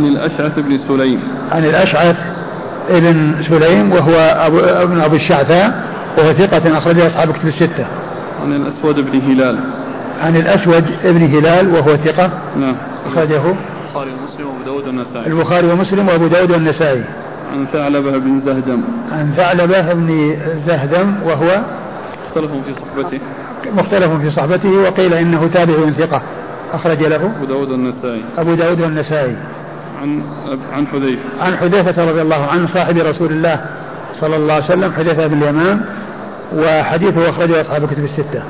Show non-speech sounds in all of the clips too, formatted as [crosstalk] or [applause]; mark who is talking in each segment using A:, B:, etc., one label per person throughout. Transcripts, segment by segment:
A: عن الأشعث بن سليم.
B: عن الأشعث ابن سليم وهو أبو ابن أبو الشعثاء وهو ثقة أخرجه أصحاب كتب الستة.
A: عن الأسود بن هلال.
B: عن الأسود ابن هلال وهو ثقة
A: نعم.
B: أخرجه
A: البخاري ومسلم وأبو داود والنسائي.
B: البخاري ومسلم وأبو داود والنسائي.
A: عن ثعلبة بن زهدم.
B: عن ثعلبة بن زهدم وهو
A: مختلف في صحبته.
B: مختلف في صحبته وقيل إنه تابع ثقة أخرج له
A: أبو داود والنسائي.
B: أبو داود والنسائي.
A: عن عن حذيفة.
B: عن حذيفة رضي الله عنه صاحب رسول الله صلى الله عليه وسلم حذيفة بن اليمان وحديثه أخرجه أصحاب كتب الستة.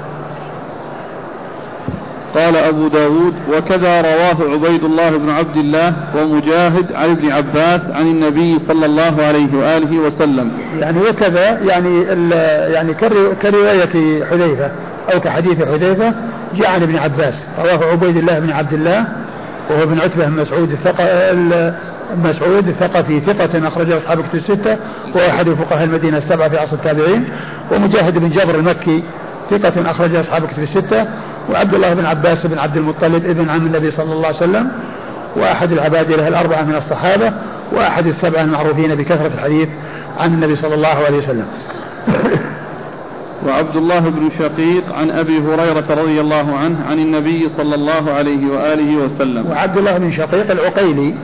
A: قال أبو داود وكذا رواه عبيد الله بن عبد الله ومجاهد عن ابن عباس عن النبي صلى الله عليه وآله وسلم.
B: يعني وكذا يعني يعني كرواية حذيفة أو كحديث حذيفة جاء عن ابن عباس رواه عبيد الله بن عبد الله وهو ابن عتبة بن مسعود الثقة مسعود الثقفي ثقة أخرجه أصحاب كتب الستة وهو أحد فقهاء المدينة السبعة في عصر التابعين ومجاهد بن جبر المكي ثقة أخرجه أصحاب كتب الستة وعبد الله بن عباس بن عبد المطلب ابن عم النبي صلى الله عليه وسلم وأحد العبادلة الأربعة من الصحابة وأحد السبعة المعروفين بكثرة الحديث عن النبي صلى الله عليه وسلم.
A: وعبد الله بن شقيق عن أبي هريرة رضي الله عنه عن النبي صلى الله عليه وآله وسلم.
B: وعبد الله بن شقيق العقيلي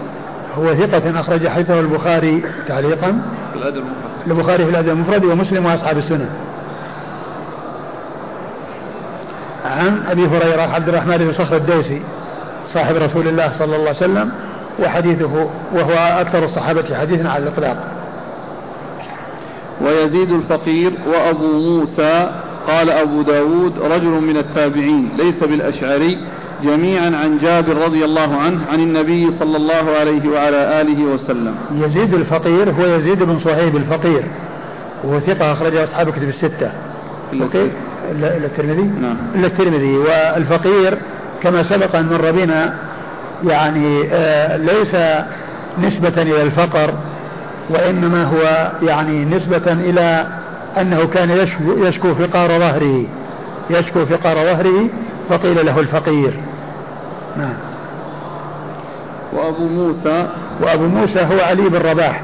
B: هو ثقة أخرج حديثه البخاري تعليقا.
A: في الأدب المفرد.
B: البخاري في الأدب المفرد ومسلم وأصحاب السنن عن أبي هريرة عبد الرحمن بن صخر الدوسي صاحب رسول الله صلى الله عليه وسلم وحديثه وهو أكثر الصحابة حديثا على الإطلاق.
A: ويزيد الفقير وأبو موسى قال أبو داود رجل من التابعين ليس بالأشعري جميعا عن جابر رضي الله عنه عن النبي صلى الله عليه وعلى آله وسلم.
B: يزيد الفقير هو يزيد بن صهيب الفقير وهو ثقة أخرجه أصحاب كتب الستة. إلا الترمذي؟
A: نعم.
B: إلا الترمذي. والفقير كما سبق أن مر بنا يعني آه ليس نسبة إلى الفقر وإنما هو يعني نسبة إلى أنه كان يشكو, يشكو فقار ظهره يشكو فقار ظهره فقيل له الفقير نعم
A: وأبو موسى
B: وأبو موسى هو علي بن رباح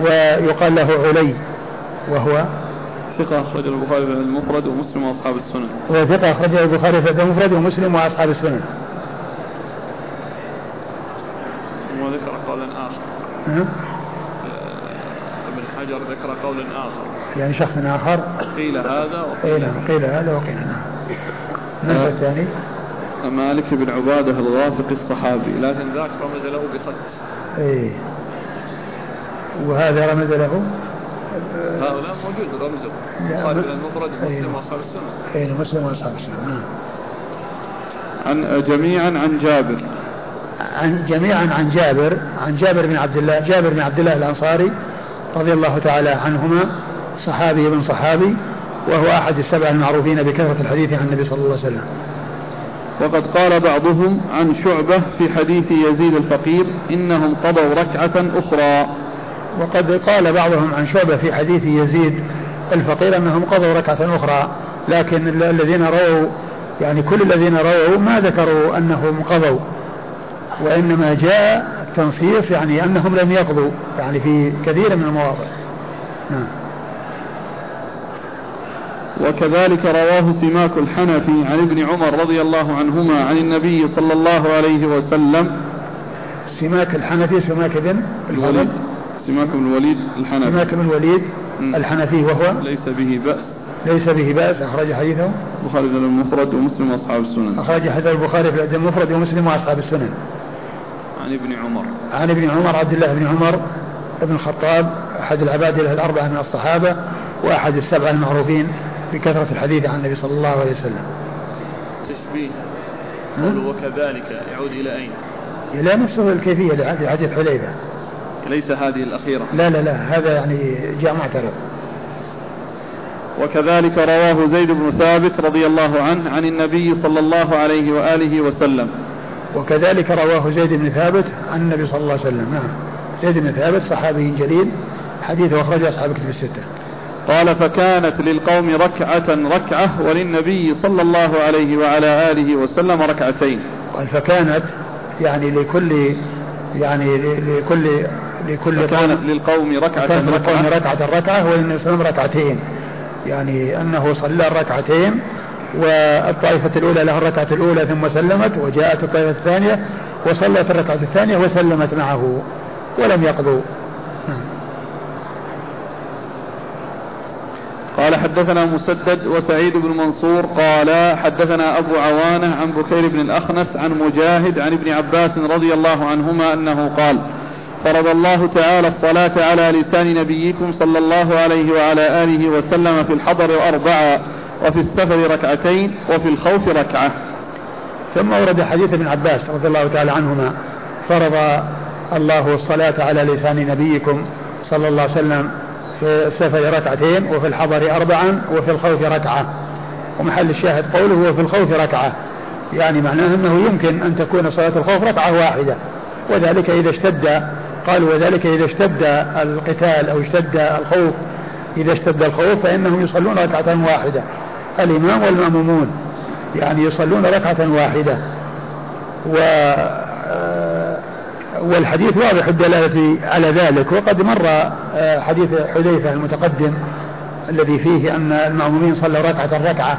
B: ويقال له علي وهو
A: ثقة أخرجه البخاري في المفرد ومسلم وأصحاب السنن.
B: هو ثقة أخرجه البخاري في المفرد ومسلم وأصحاب السنن.
A: وذكر قولا آخر. حجر ذكر قولا آخر.
B: يعني شخص آخر.
A: قيل هذا
B: وقيل نعم قيل هذا وقيل نعم. من آه الثاني؟
A: مالك بن عبادة الغافق الصحابي لكن ذاك رمز له بخط.
B: إيه. وهذا رمز له
A: هؤلاء موجود رمزه البخاري المفرد ومسلم وأصحاب السنة
B: اي مسلم وأصحاب السنة نعم
A: عن جميعا عن جابر
B: عن جميعا عن جابر عن جابر بن عبد الله جابر بن عبد الله الأنصاري رضي الله تعالى عنهما صحابي ابن صحابي وهو أحد السبع المعروفين بكثرة الحديث عن النبي صلى الله عليه وسلم.
A: وقد قال بعضهم عن شعبة في حديث يزيد الفقير إنهم قضوا ركعة أخرى.
B: وقد قال بعضهم عن شعبة في حديث يزيد الفقير أنهم قضوا ركعة أخرى لكن الذين رووا يعني كل الذين رووا ما ذكروا أنهم قضوا. وإنما جاء التنصيص يعني أنهم لم يقضوا يعني في كثير من المواضع. نعم.
A: وكذلك رواه سماك الحنفي عن ابن عمر رضي الله عنهما عن النبي صلى الله عليه وسلم.
B: سماك الحنفي سماك بن
A: الوليد. سماك بن الوليد الحنفي.
B: سماك بن الوليد الحنفي وهو
A: ليس به بأس.
B: ليس به بأس. أخرج حديثه.
A: البخاري في المفرد ومسلم وأصحاب السنن.
B: أخرج حديث البخاري في الأدب المفرد ومسلم وأصحاب السنن.
A: عن ابن عمر.
B: عن ابن عمر عبد الله بن عمر بن الخطاب أحد العباد له الأربعة من الصحابة وأحد السبعة المعروفين بكثرة الحديث عن النبي صلى الله عليه وسلم.
A: تشبيه. قوله وكذلك يعود إلى أين؟
B: إلى نفسه الكيفية لحديث حذيفة
A: ليس هذه الأخيرة.
B: لا لا لا هذا يعني جاء معترض.
A: وكذلك رواه زيد بن ثابت رضي الله عنه عن النبي صلى الله عليه وآله وسلم.
B: وكذلك رواه زيد بن ثابت عن النبي صلى الله عليه وسلم. نعم. زيد بن ثابت صحابي جليل حديثه أخرجه أصحاب كتب الستة.
A: قال فكانت للقوم ركعة ركعة وللنبي صلى الله عليه وعلى آله وسلم ركعتين.
B: قال فكانت يعني لكل يعني لكل لكل
A: كانت للقوم ركعة كانت
B: للقوم ركعة. ركعة والنبي صلى الله عليه وسلم ركعتين. يعني أنه صلى الركعتين والطائفة الأولى لها الركعة الأولى ثم سلمت وجاءت الطائفة الثانية وصلت الركعة الثانية وسلمت معه ولم يقضوا نعم.
A: قال حدثنا مسدد وسعيد بن منصور قال حدثنا أبو عوانة عن بكير بن الأخنس عن مجاهد عن ابن عباس رضي الله عنهما أنه قال فرض الله تعالى الصلاة على لسان نبيكم صلى الله عليه وعلى آله وسلم في الحضر أربعة وفي السفر ركعتين وفي الخوف ركعة.
B: ثم ورد حديث ابن عباس رضي الله تعالى عنهما فرض الله الصلاة على لسان نبيكم صلى الله عليه وسلم في السفر ركعتين وفي الحضر أربعا وفي الخوف ركعة. ومحل الشاهد قوله وفي الخوف ركعة يعني معناه أنه يمكن أن تكون صلاة الخوف ركعة واحدة. وذلك إذا اشتد قال وذلك إذا اشتد القتال أو اشتد الخوف إذا اشتد الخوف فإنهم يصلون ركعة واحدة. الإمام والمأمومون يعني يصلون ركعة واحدة. و والحديث واضح الدلالة على ذلك. وقد مر آه، حديث حذيفة المتقدم الذي فيه أن المأمومين صلوا ركعة ركعة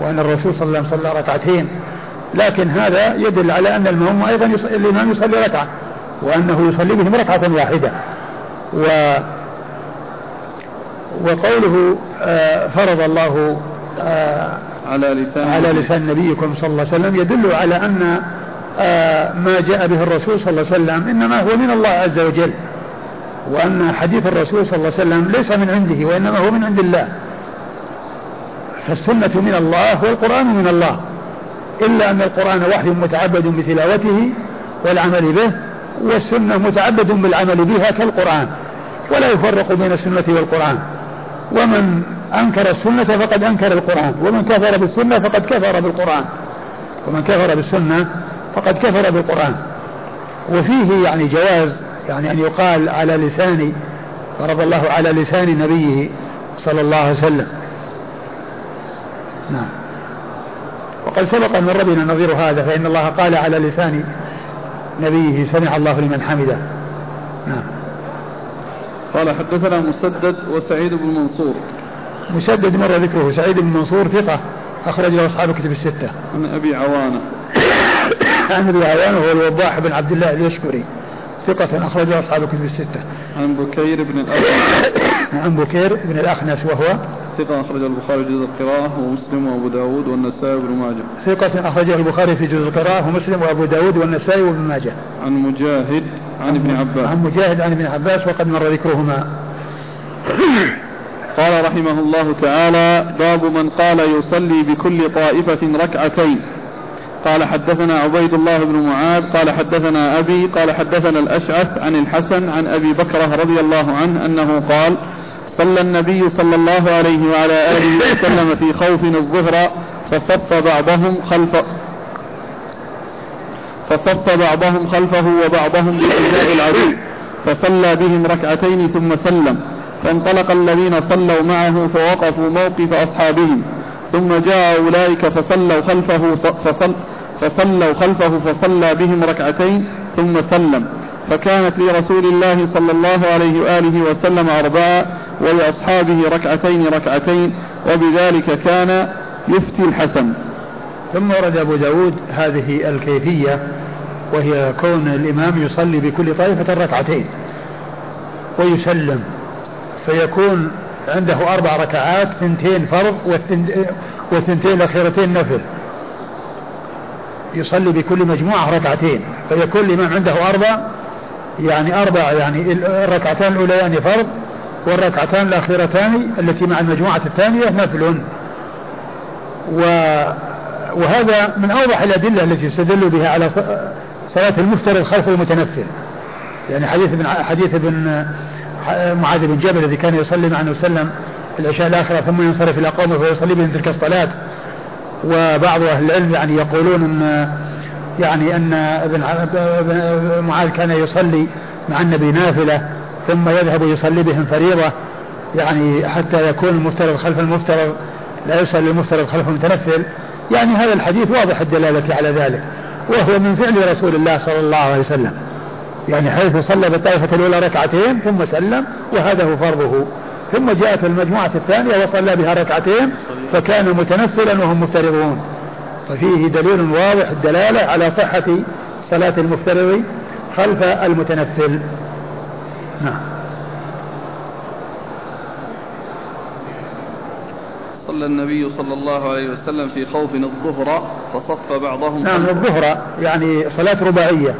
B: وأن الرسول صلى الله عليه وسلم صلى ركعتين. لكن هذا يدل على أن المأموم أيضا يصلي الإمام يصلي ركعة وأنه يصلي بهم ركعة واحدة. و وقوله آه، فرض الله
A: آه، على لسان
B: على لسان نبيكم صلى الله عليه وسلم يدل على أن آه، ما جاء به الرسول صلى الله عليه وسلم إنما هو من الله عز وجل وأن حديث الرسول صلى الله عليه وسلم ليس من عنده وإنما هو من عند الله. فالسنة من الله والقرآن من الله إلا أن القرآن وحي متعبد بتلاوته والعمل به والسنة متعبد بالعمل بها كالقرآن ولا يفرق بين السنة والقرآن. ومن أنكر السنة فقد أنكر القرآن. ومن كفر بالسنة فقد كفر بالقرآن. ومن كفر بالسنة فقد كفر بالقرآن. وفيه يعني جواز يعني أن يقال على لسان ضرب الله على لسان نبيه صلى الله عليه وسلم. نعم. وقد سبق أن ربنا نظير هذا فإن الله قال على لسان نبيه سمع الله لمن حمده. نعم.
A: قال حدثنا مسدد وسعيد بن منصور.
B: مسدد مر ذكره. سعيد بن منصور ثقة أخرج له أصحاب كتب الستة.
A: عن أبي عوانة. [coughs]
B: عن أبي عوانة هو الوضاح بن عبد الله اليشكري ثقة أخرج له أصحاب كتب الستة.
A: عن بكير بن الأخنس [coughs]
B: عن بكير بن الأخنس وهو؟
A: ثقة أخرج البخاري جزء القراءة ومسلم وأبو داود والنسائي وابن ماجه.
B: ثقة أخرجه البخاري في جزء القراءة ومسلم وأبو داود والنسائي وابن ماجه.
A: عن مجاهد عن ابن عباس.
B: عن مجاهد عن ابن عباس وقد مر ذكرهما. [coughs]
A: قال رحمه الله تعالى باب من قال يصلي بكل طائفة ركعتين. قال حدثنا عبيد الله بن معاذ قال حدثنا أبي قال حدثنا الأشعث عن الحسن عن أبي بكرة رضي الله عنه أنه قال صلى النبي صلى الله عليه وعلى آله وسلم في خوف الظهر فصف بعضهم خلف فصف بعضهم خلفه وبعضهم بإجاء العدو فصلى بهم ركعتين ثم سلم. فانطلق الذين صلوا معه فوقفوا موقف أصحابهم ثم جاء أولئك فصلوا خلفه فصل فصلوا خلفه فصلى بهم ركعتين ثم سلم. فكانت لرسول الله صلى الله عليه وآله وسلم أربعة ولأصحابه ركعتين ركعتين وبذلك كان يفتي الحسن.
B: ثم ورد أبو داود هذه الكيفية وهي كون الإمام يصلي بكل طائفة ركعتين ويسلم. فيكون عنده أربع ركعات ثنتين فرض والثنتين الأخيرتين نفل. يصلي بكل مجموعة ركعتين. فيكون الإمام عنده أربع يعني أربع يعني الركعتان الأوليان فرض والركعتان الأخيرتان التي مع المجموعة الثانية نفل. و وهذا من أوضح الأدلة التي يستدل بها على صلاة المفترض خلف المتنفل. يعني حديث ابن حديث ابن معاذ بن جبل الذي كان يصلي مع النبي صلى الله عليه وسلم العشاء الآخرة ثم ينصرف إلى قومه فيصلي بهم تلك الصلاة. وبعض أهل العلم يعني يقولون أن يعني أن ابن معاذ كان يصلي مع النبي نافلة ثم يذهب يصلي بهم فريضة. يعني حتى يكون المفترض خلف المفترض لا يصلي المفترض خلف المتنفل. يعني هذا الحديث واضح الدلالة على ذلك. وهو من فعل رسول الله صلى الله عليه وسلم. يعني حيث صلى بالطائفة الأولى ركعتين ثم سلم وهذا هو فرضه. ثم جاء في المجموعة الثانية وصلى بها ركعتين فكان متنفلا وهم مفترضون. ففيه دليل واضح الدلالة على صحة صلاة المفترض خلف المتنفل. نعم.
A: صلى النبي صلى الله عليه وسلم في خوف الظهر فصف بعضهم
B: نعم الظهر يعني صلاة رباعية.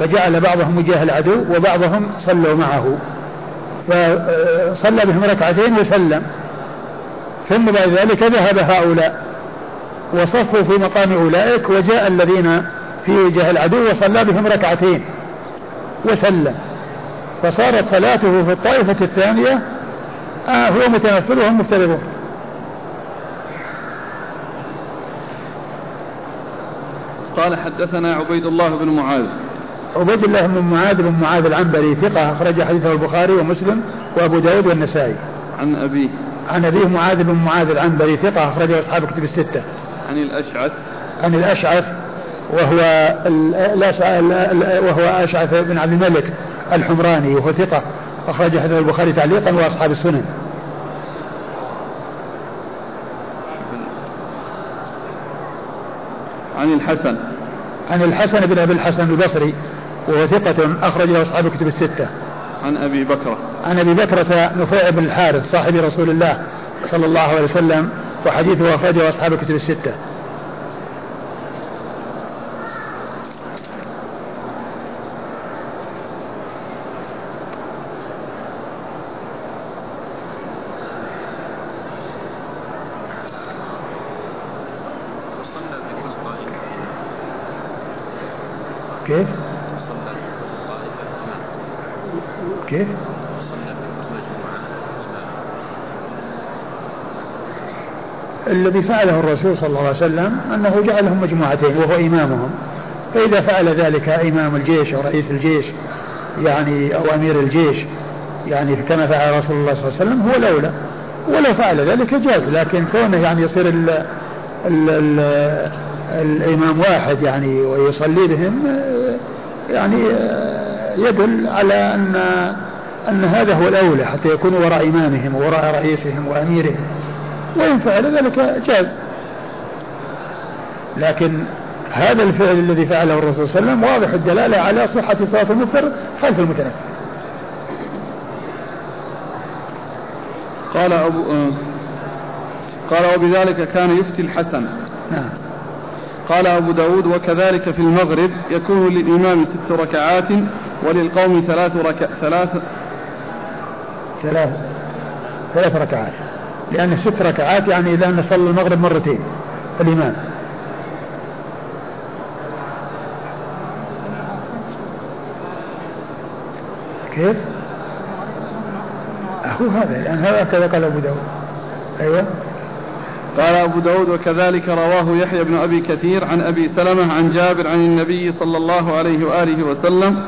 B: فجعل بعضهم وجاه العدو وبعضهم صلوا معه. فصلى بهم ركعتين وسلم. ثم بعد ذلك ذهب هؤلاء وصفوا في مقام أولئك وجاء الذين في وجه العدو وصلى بهم ركعتين وسلم. فصارت صلاته في الطائفة الثانية آه هو متنفل وهم مفترضون.
A: قال حدثنا عبيد الله بن معاذ.
B: عبيد الله بن معاذ بن معاذ العنبري ثقة أخرج حديثه البخاري ومسلم وأبو داود والنسائي.
A: عن أبيه.
B: عن أبيه معاذ بن معاذ العنبري ثقة أخرجه أصحاب كتب الستة.
A: عن الأشعث.
B: عن الأشعث وهو وهو أشعث بن عبد الملك الحمراني وهو ثقة أخرج حديث البخاري تعليقا وأصحاب السنن.
A: عن الحسن.
B: عن الحسن بن أبي الحسن البصري. وهو ثقة أخرج له أصحاب الكتب الستة.
A: عن أبي بكرة.
B: عن أبي بكرة نفيع بن الحارث صاحب رسول الله صلى الله عليه وسلم وحديثه أخرجه أصحاب الكتب الستة. كيف؟ كيف؟ الذي فعله الرسول صلى الله عليه وسلم أنه جعلهم مجموعتين وهو إمامهم. فإذا فعل ذلك إمام الجيش أو رئيس الجيش يعني أو أمير الجيش يعني كما فعل رسول الله صلى الله عليه وسلم هو الأولى. ولو فعل ذلك جاز لكن كونه يعني يصير ال ال ال الإمام واحد يعني ويصلي بهم يعني يدل على أن أن هذا هو الأولى حتى يكونوا وراء إمامهم ووراء رئيسهم وأميرهم. وإن فعل ذلك جاز. لكن هذا الفعل الذي فعله الرسول صلى الله عليه وسلم واضح الدلالة على صحة صلاة المفطر خلف المتنفل.
A: قال أبو قال وبذلك كان يفتي الحسن.
B: نعم.
A: قال أبو داود وكذلك في المغرب يكون للإمام ست ركعات وللقوم ثلاث ركع ثلاث
B: ثلاث ثلاث ركعات. لأن ست ركعات يعني إذا نصلي المغرب مرتين الإمام كيف؟ هو هذا لأن هذا كذا قال أبو داود. أيوه.
A: قال أبو داود وكذلك رواه يحيى بن أبي كثير عن أبي سلمة عن جابر عن النبي صلى الله عليه وآله وسلم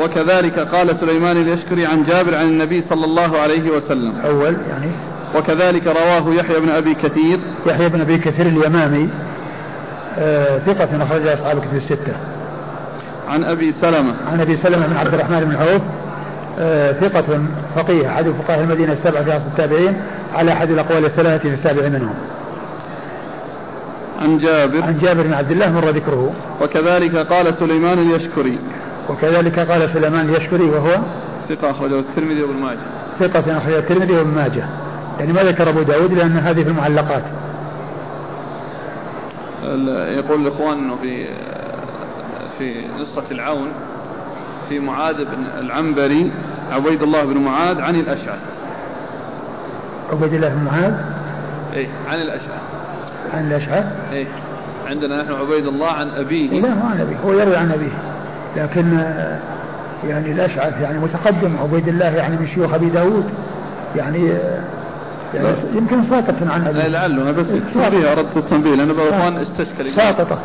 A: وكذلك قال سليمان اليشكري عن جابر عن النبي صلى الله عليه وسلم.
B: أول يعني؟
A: وكذلك رواه يحيى بن أبي كثير.
B: يحيى بن أبي كثير اليمامي آه ثقة أخرج أصحاب كتب الستة.
A: عن أبي سلمة.
B: عن أبي سلمة بن عبد الرحمن بن عوف آه ثقة فقيه أحد فقهاء المدينة السبعة في التابعين على أحد الأقوال الثلاثة في السابع منهم.
A: عن جابر.
B: عن جابر بن عبد الله مر ذكره.
A: وكذلك قال سليمان اليشكري
B: وكذلك قال سليمان اليشكري وهو
A: ثقة أخرجه الترمذي وابن ماجه.
B: ثقة أخرجه الترمذي وابن ماجه. يعني ما ذكر أبو داود لأن هذه في المعلقات.
A: يقول الإخوان أنه في في نسخة العون في معاذ بن العنبري عبيد الله بن معاذ عن الأشعث.
B: عبيد الله بن معاذ؟
A: إيه عن الأشعث.
B: عن الأشعث؟
A: إيه عندنا نحن عبيد الله عن أبيه.
B: لا ما عن أبيه. هو يروي عن أبيه. لكن يعني الاشعث يعني متقدم. عبيد الله يعني من شيوخ أبي داود يعني يعني يمكن ساقط عن ابيه
A: لعله. أنا بس التنبيه اردت التنبيه لأن بعض الاخوان استشكل.
B: ساقطه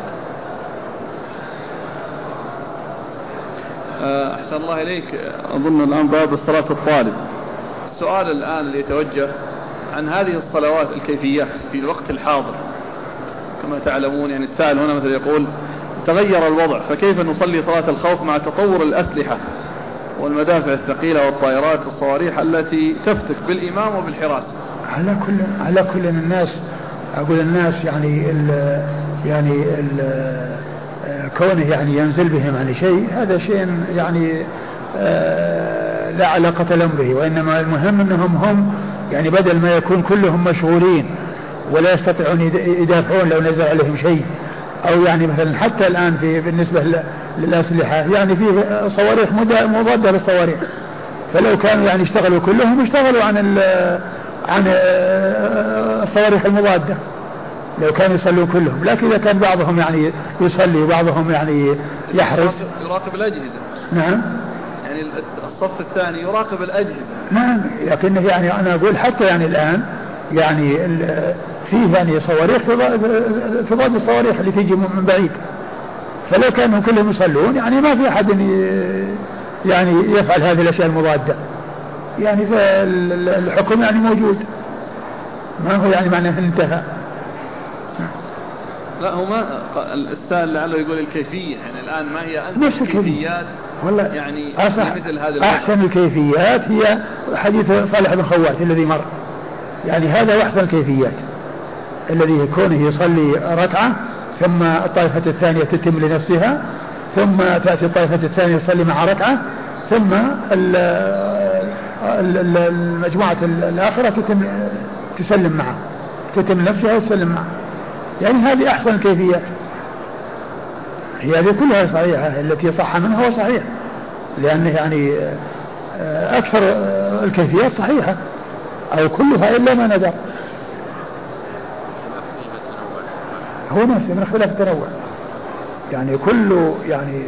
A: أحسن الله إليك. أظن الآن باب صلاة الطالب. السؤال الآن اللي يتوجه عن هذه الصلوات الكيفيات في الوقت الحاضر. كما تعلمون يعني السائل هنا مثلا يقول تغير الوضع فكيف نصلي صلاة الخوف مع تطور الأسلحة والمدافع الثقيلة والطائرات والصواريخ التي تفتك بالإمام وبالحراسة
B: على كل على كل الناس أقول الناس يعني ال يعني ال كونه يعني ينزل بهم يعني شيء هذا شيء يعني آه، لا علاقة لهم به وإنما المهم أنهم هم يعني بدل ما يكون كلهم مشغولين ولا يستطيعون يدافعون لو نزل عليهم شيء أو يعني مثلا حتى الآن في بالنسبة للأسلحة يعني فيه صواريخ مضادة للصواريخ. فلو كانوا يعني اشتغلوا كلهم اشتغلوا عن عن آه، الصواريخ المضادة. لو كانوا يصلون كلهم. لكن إذا كان بعضهم يعني يصلي وبعضهم يعني يحرس.
A: يراقب الأجهزة.
B: نعم.
A: يعني الصف الثاني يراقب الأجهزة.
B: نعم. لكنه يعني أنا أقول حتى يعني الآن يعني فيه يعني صواريخ في ضد الصواريخ اللي تيجي من بعيد. فلو كانوا كلهم يصلون يعني ما في أحد يعني يفعل هذه الأشياء المضادة. يعني الحكم يعني موجود. ما هو يعني معناه انتهى.
A: لا هو ما السائل لعله يقول الكيفية. يعني الآن ما هي
B: نفس الكيفيات
A: والله يعني
B: أصح مثل هذا أحسن الكيفيات هي حديث صالح بن خوات الذي مر. يعني هذا أحسن الكيفيات. الذي كونه يصلي ركعة ثم الطائفة الثانية تتم لنفسها ثم تأتي الطائفة الثانية يصلي مع ركعة ثم المجموعة الآخرة تتم تسلم معه تتم نفسها وتسلم معه. يعني هذه أحسن الكيفيات هي هذه كلها صحيحة التي صح منها هو صحيح لأنه يعني آه، أكثر الكيفيات صحيحة أو كلها إلا ما ندر هو نفسه من اختلاف التنوع يعني كل يعني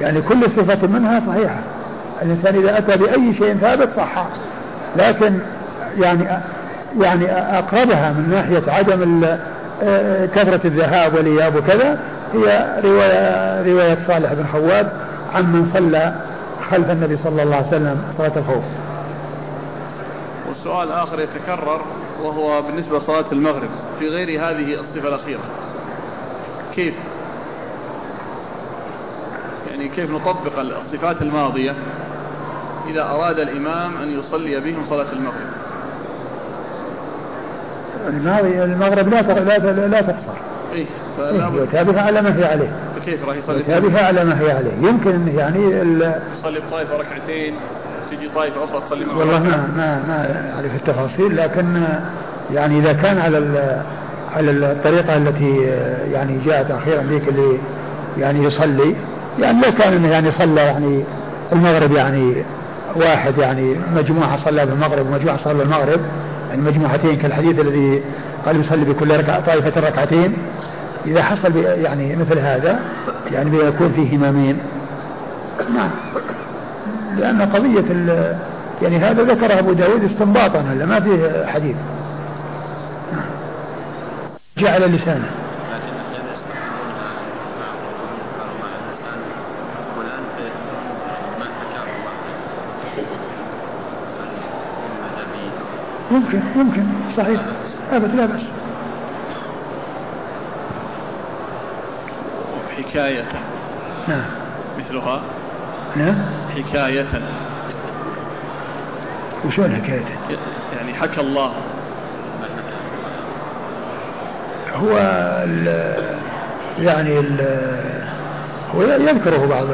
B: يعني كل صفة منها صحيحة الإنسان إذا أتى بأي شيء ثابت صح لكن يعني يعني أقربها من ناحية عدم كثرة الذهاب والإياب وكذا هي رواية رواية صالح بن خواد عن من صلى خلف النبي صلى الله عليه وسلم صلاة الخوف.
A: والسؤال آخر يتكرر وهو بالنسبة لصلاة المغرب في غير هذه الصفة الأخيرة. كيف؟ يعني كيف نطبق الصفات الماضية إذا أراد الإمام أن يصلي بهم صلاة المغرب؟
B: الماضي المغرب لا لا لا تقصر.
A: إيه
B: يتابعها على ما هي عليه.
A: فكيف راح يصلي؟
B: يتابعها على ما هي عليه. يمكن انه يعني
A: يصلي بطائفة ركعتين تجي طائفة أخرى تصلي معه
B: والله ما ما ما أعرف التفاصيل لكن يعني إذا كان على على الطريقة التي يعني جاءت أخيرا ذيك اللي يعني يصلي. يعني لو كان يعني صلى يعني المغرب يعني واحد يعني مجموعة صلى بالمغرب ومجموعة صلى بالمغرب يعني مجموعتين كالحديث الذي قال يصلي بكل ركعة طائفة ركعتين إذا حصل يعني مثل هذا يعني بيكون فيه إمامين نعم. لأن قضية يعني هذا ذكره أبو داود استنباطا هلا ما فيه حديث. جعل لسانه. ممكن ممكن صحيح. أبد لا بأس.
A: حكاية.
B: نعم.
A: مثلها.
B: نعم.
A: حكاية.
B: وشون حكاية
A: يعني حكى الله.
B: هو ال يعني ال هو يذكره بعض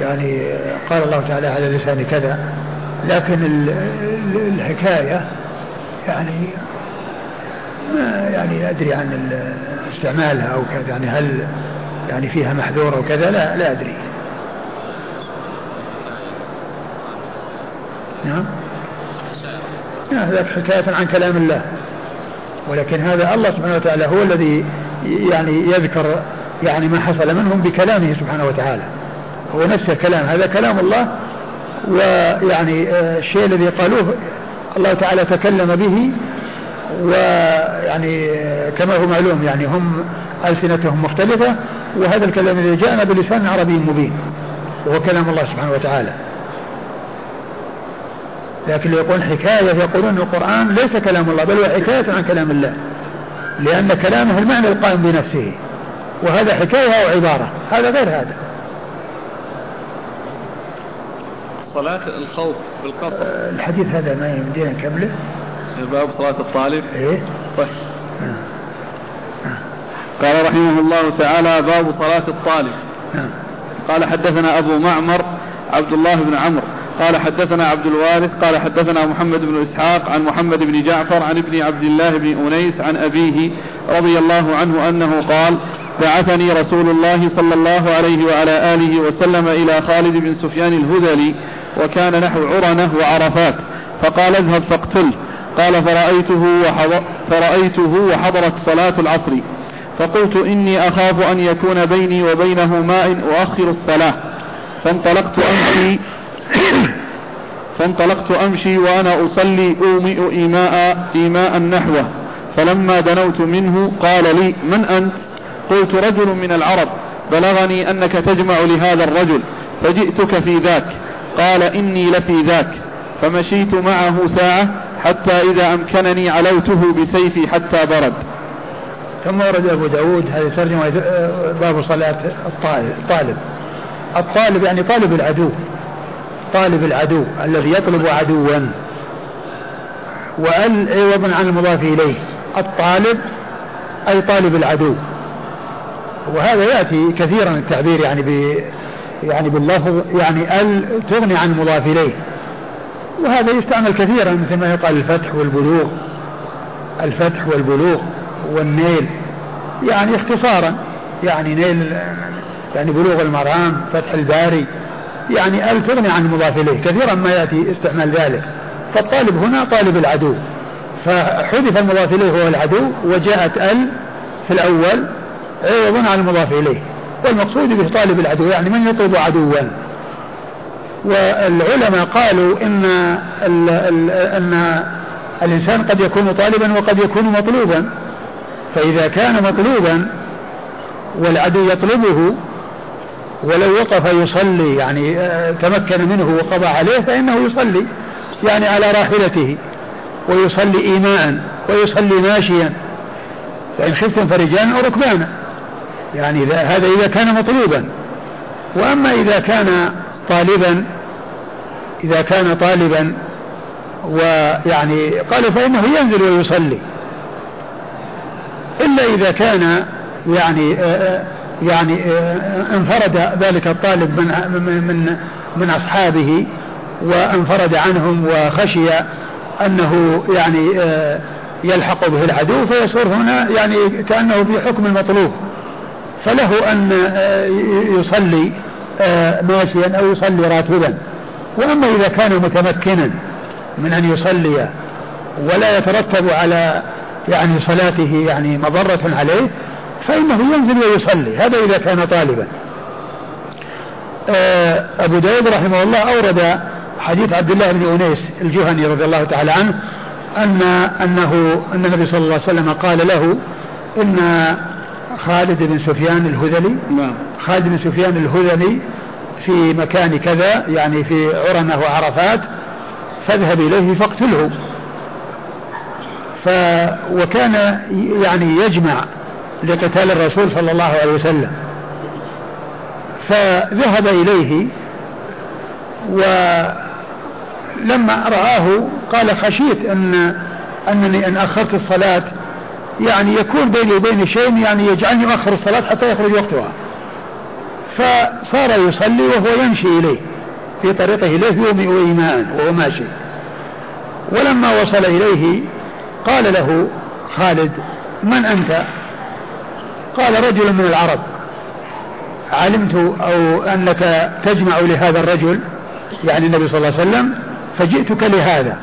B: يعني قال الله تعالى على لسان كذا لكن الحكاية يعني ما يعني أدري عن استعمالها أو كذا يعني هل يعني فيها محذور أو كذا؟ لا لا أدري. نعم هذا حكاية عن كلام الله. ولكن هذا الله سبحانه وتعالى هو الذي يعني يذكر يعني ما حصل منهم بكلامه سبحانه وتعالى. هو نفس الكلام. هذا كلام الله ويعني آه، الشيء الذي قالوه الله تعالى تكلم به ويعني آه، كما هو معلوم يعني هم ألسنتهم مختلفة وهذا الكلام الذي جاءنا بلسان عربي مبين وهو كلام الله سبحانه وتعالى. لكن يقول حكاية يقولون القرآن ليس كلام الله بل هو حكاية عن كلام الله. لأن كلامه المعنى القائم بنفسه. وهذا حكاية أو عبارة؟ هذا غير هذا.
A: صلاة الخوف بالقصر.
B: آه، الحديث هذا ما يمدينا نكمله.
A: باب صلاة الطالب.
B: إيه؟
A: طيب. قال رحمه الله تعالى باب صلاة الطالب. قال حدثنا أبو معمر عبد الله بن عمرو قال حدثنا عبد الوارث قال حدثنا محمد بن إسحاق عن محمد بن جعفر عن ابن عبد الله بن أنيس عن أبيه رضي الله عنه أنه قال بعثني رسول الله صلى الله عليه وعلى آله وسلم إلى خالد بن سفيان الهذلي وكان نحو عرنة وعرفات فقال اذهب فاقتله. قال فرأيته وحضر فرأيته وحضرت صلاة العصر فقلت إني أخاف أن يكون بيني وبينه ماء أؤخر الصلاة. فانطلقت أمشي [coughs] فانطلقت أمشي وأنا أصلي أومئ إيماء إيماء نحوه فلما دنوت منه قال لي من أنت؟ قلت رجل من العرب. بلغني أنك تجمع لهذا الرجل. فجئتك في ذاك. قال إني لفي ذاك. فمشيت معه ساعة حتى إذا أمكنني علوته بسيفي حتى برد.
B: ثم ورد أبو داود هذه ترجمة باب صلاة الطالب. الطالب يعني طالب العدو. طالب العدو الذي يطلب عدوا. وأل عوض عن المضاف إليه. الطالب أي طالب العدو. وهذا يأتي كثيرا التعبير يعني ب يعني باللفظ يعني ال تغني عن المضاف إليه. وهذا يستعمل كثيرا مثل ما يقال الفتح والبلوغ. الفتح والبلوغ والنيل. يعني اختصارا. يعني نيل يعني بلوغ المرام فتح الباري. يعني ال تغني عن المضاف إليه كثيرا ما يأتي استعمال ذلك. فالطالب هنا طالب العدو. فحذف المضاف إليه هو العدو وجاءت ال في الأول عوض عن المضاف إليه. والمقصود به طالب العدو يعني من يطلب عدوا. والعلماء قالوا إن ال ال أن الإنسان قد يكون طالبا وقد يكون مطلوبا. فإذا كان مطلوبا والعدو يطلبه ولو وقف يصلي يعني آه، تمكن منه وقضى عليه فإنه يصلي يعني على راحلته ويصلي إيماء ويصلي ماشيا. فإن خفتم فرجالا أو ركبانا يعني هذا إذا كان مطلوبا. وأما إذا كان طالبا إذا كان طالبا ويعني قال فإنه ينزل ويصلي. إلا إذا كان يعني آه، آه، يعني آه، انفرد ذلك الطالب من من من اصحابه وانفرد عنهم وخشي انه يعني يلحق به العدو فيصير هنا يعني كأنه في حكم المطلوب فله أن يصلي ماشيا أو يصلي راكبا وأما إذا كان متمكنا من أن يصلي ولا يترتب على يعني صلاته يعني مضرة عليه فإنه ينزل ويصلي. هذا إذا كان طالبا. آه، أبو داود رحمه الله أورد حديث عبد الله بن أنيس الجهني رضي الله تعالى عنه أن أنه أن النبي صلى الله عليه وسلم قال له إن خالد بن سفيان الهذلي نعم. خالد بن سفيان الهذلي في مكان كذا يعني في عرنة وعرفات فاذهب إليه فاقتله. ف وكان يعني يجمع لقتال الرسول صلى الله عليه وسلم. فذهب إليه ولما رآه قال خشيت أن أنني أن أخرت الصلاة. يعني يكون بيني وبين شيء يعني يجعلني أخر الصلاة حتى يخرج وقتها. فصار يصلي وهو يمشي إليه في طريقه إليه يومئ إيمان وهو ماشي. ولما وصل إليه قال له خالد من أنت؟ قال رجل من العرب علمت أو أنك تجمع لهذا الرجل يعني النبي صلى الله عليه وسلم فجئتك لهذا.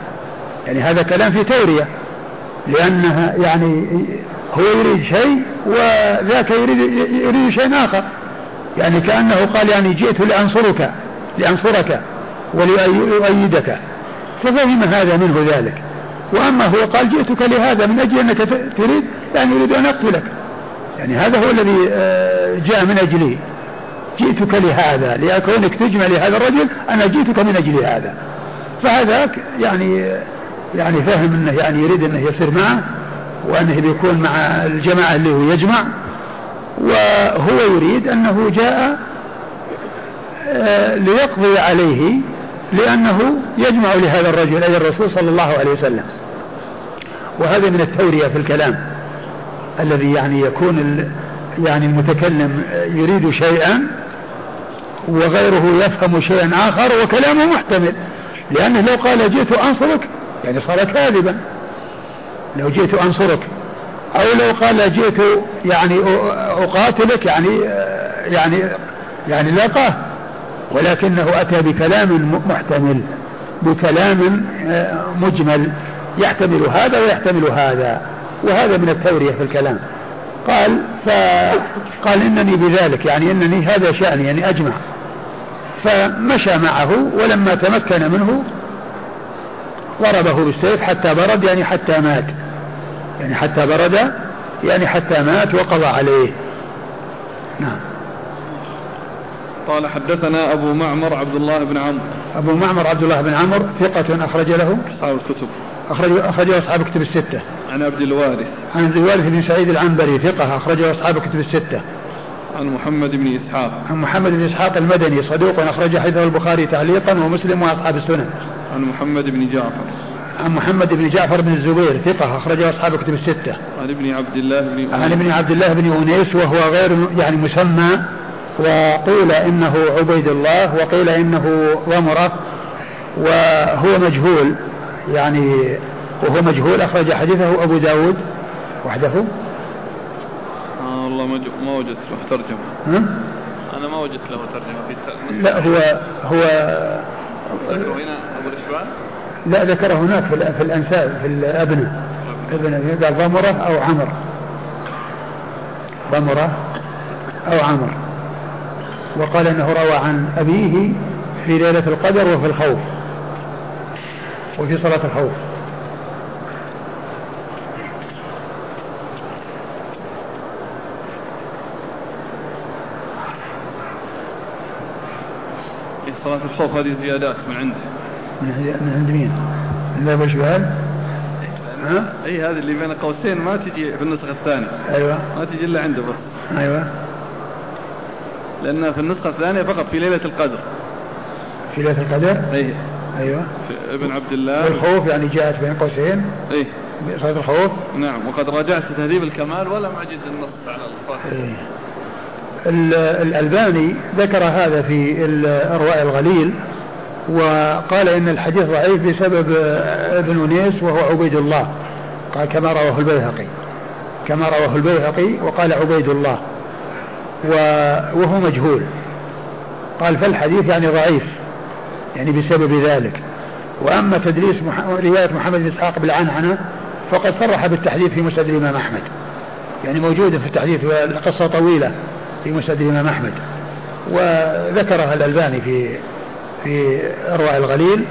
B: يعني هذا كلام في تورية لأنها يعني هو يريد شيء وذاك يريد, يريد شيء آخر. يعني كأنه قال يعني جئت لأنصرك لأنصرك ولأؤيدك. ففهم هذا منه ذلك. وأما هو قال جئتك لهذا من أجل أنك تريد يعني يريد أن أقتلك. يعني هذا هو الذي آه، جاء من أجله جئتك لهذا لكونك تجمع لهذا الرجل أنا جئتك من أجل هذا. فهذاك يعني يعني فهم أنه يعني يريد أنه يصير معه وأنه بيكون مع الجماعة اللي هو يجمع. وهو يريد أنه جاء آه، ليقضي عليه لأنه يجمع لهذا الرجل أي الرسول صلى الله عليه وسلم. وهذا من التورية في الكلام. الذي يعني يكون يعني المتكلم يريد شيئا وغيره يفهم شيئا آخر وكلامه محتمل. لأنه لو قال جئت أنصرك يعني صار كاذبا. لو جئت أنصرك. أو لو قال جئت يعني أقاتلك يعني يعني يعني لاقاه ولكنه أتى بكلام محتمل بكلام مجمل. يحتمل هذا ويحتمل هذا. وهذا من التورية في الكلام. قال فقال إنني بذلك يعني إنني هذا شأني يعني أجمع. فمشى معه ولما تمكن منه ضربه بالسيف حتى برد يعني حتى مات. يعني حتى برد يعني حتى مات وقضى عليه. نعم.
A: قال حدثنا أبو معمر عبد الله بن عمرو.
B: أبو معمر عبد الله بن عمرو ثقة أخرج له.
A: أصحاب الكتب.
B: أخرج أخرجه أصحاب الكتب الستة.
A: عن عبد الوارث.
B: عن عبد الوارث بن سعيد العنبري ثقة أخرجه أصحاب الكتب الستة.
A: عن محمد بن إسحاق.
B: عن محمد بن إسحاق المدني صدوق أخرج حديثه البخاري تعليقا ومسلم وأصحاب السنن.
A: عن محمد بن جعفر.
B: عن محمد بن جعفر بن الزبير ثقة أخرجه أصحاب الكتب الستة.
A: عن ابن عبد الله بن أنيس.
B: عن ابن عبد الله بن أنيس وهو غير يعني مسمى وقيل إنه عبيد الله وقيل إنه ضمرة وهو مجهول. يعني وهو مجهول أخرج حديثه أبو داود. وحده.
A: آه والله ما وجدت له ترجمة. أنا ما وجدت له ترجمة
B: في لا هو هو
A: هنا أبو الإشبال
B: لا ذكره هناك في الأنساب في الأبناء ابن. قال ضمرة أو عمر. ضمرة أو عمر. وقال إنه روى عن أبيه في ليلة القدر وفي الخوف. وفي صلاة الخوف
A: صلاة الخوف هذه زيادات من عنده
B: من من عند مين؟ من ابو شبال؟
A: ها؟ إي هذه اللي بين قوسين ما تجي في النسخة الثانية
B: أيوه
A: ما تجي إلا عنده بس
B: أيوه
A: لأن في النسخة الثانية فقط في ليلة القدر
B: في ليلة القدر؟
A: أي
B: أيوة.
A: ابن عبد الله.
B: الخوف يعني جاءت بين قوسين.
A: أي.
B: صلاة الخوف.
A: نعم وقد راجعت تهذيب الكمال ولم أجد النص على الصحيح
B: إيه. الألباني ذكر هذا في الأرواء الغليل وقال إن الحديث ضعيف بسبب ابن أنيس وهو عبيد الله. قال كما رواه البيهقي. كما رواه البيهقي وقال عبيد الله. وهو مجهول. قال فالحديث يعني ضعيف. يعني بسبب ذلك. وأما تدريس رواية محمد بن إسحاق بالعنعنة فقد صرح بالتحديث في مسند الإمام أحمد. يعني موجود في التحديث والقصة طويلة في مسند الإمام أحمد. وذكرها الألباني في في أرواح الغليل.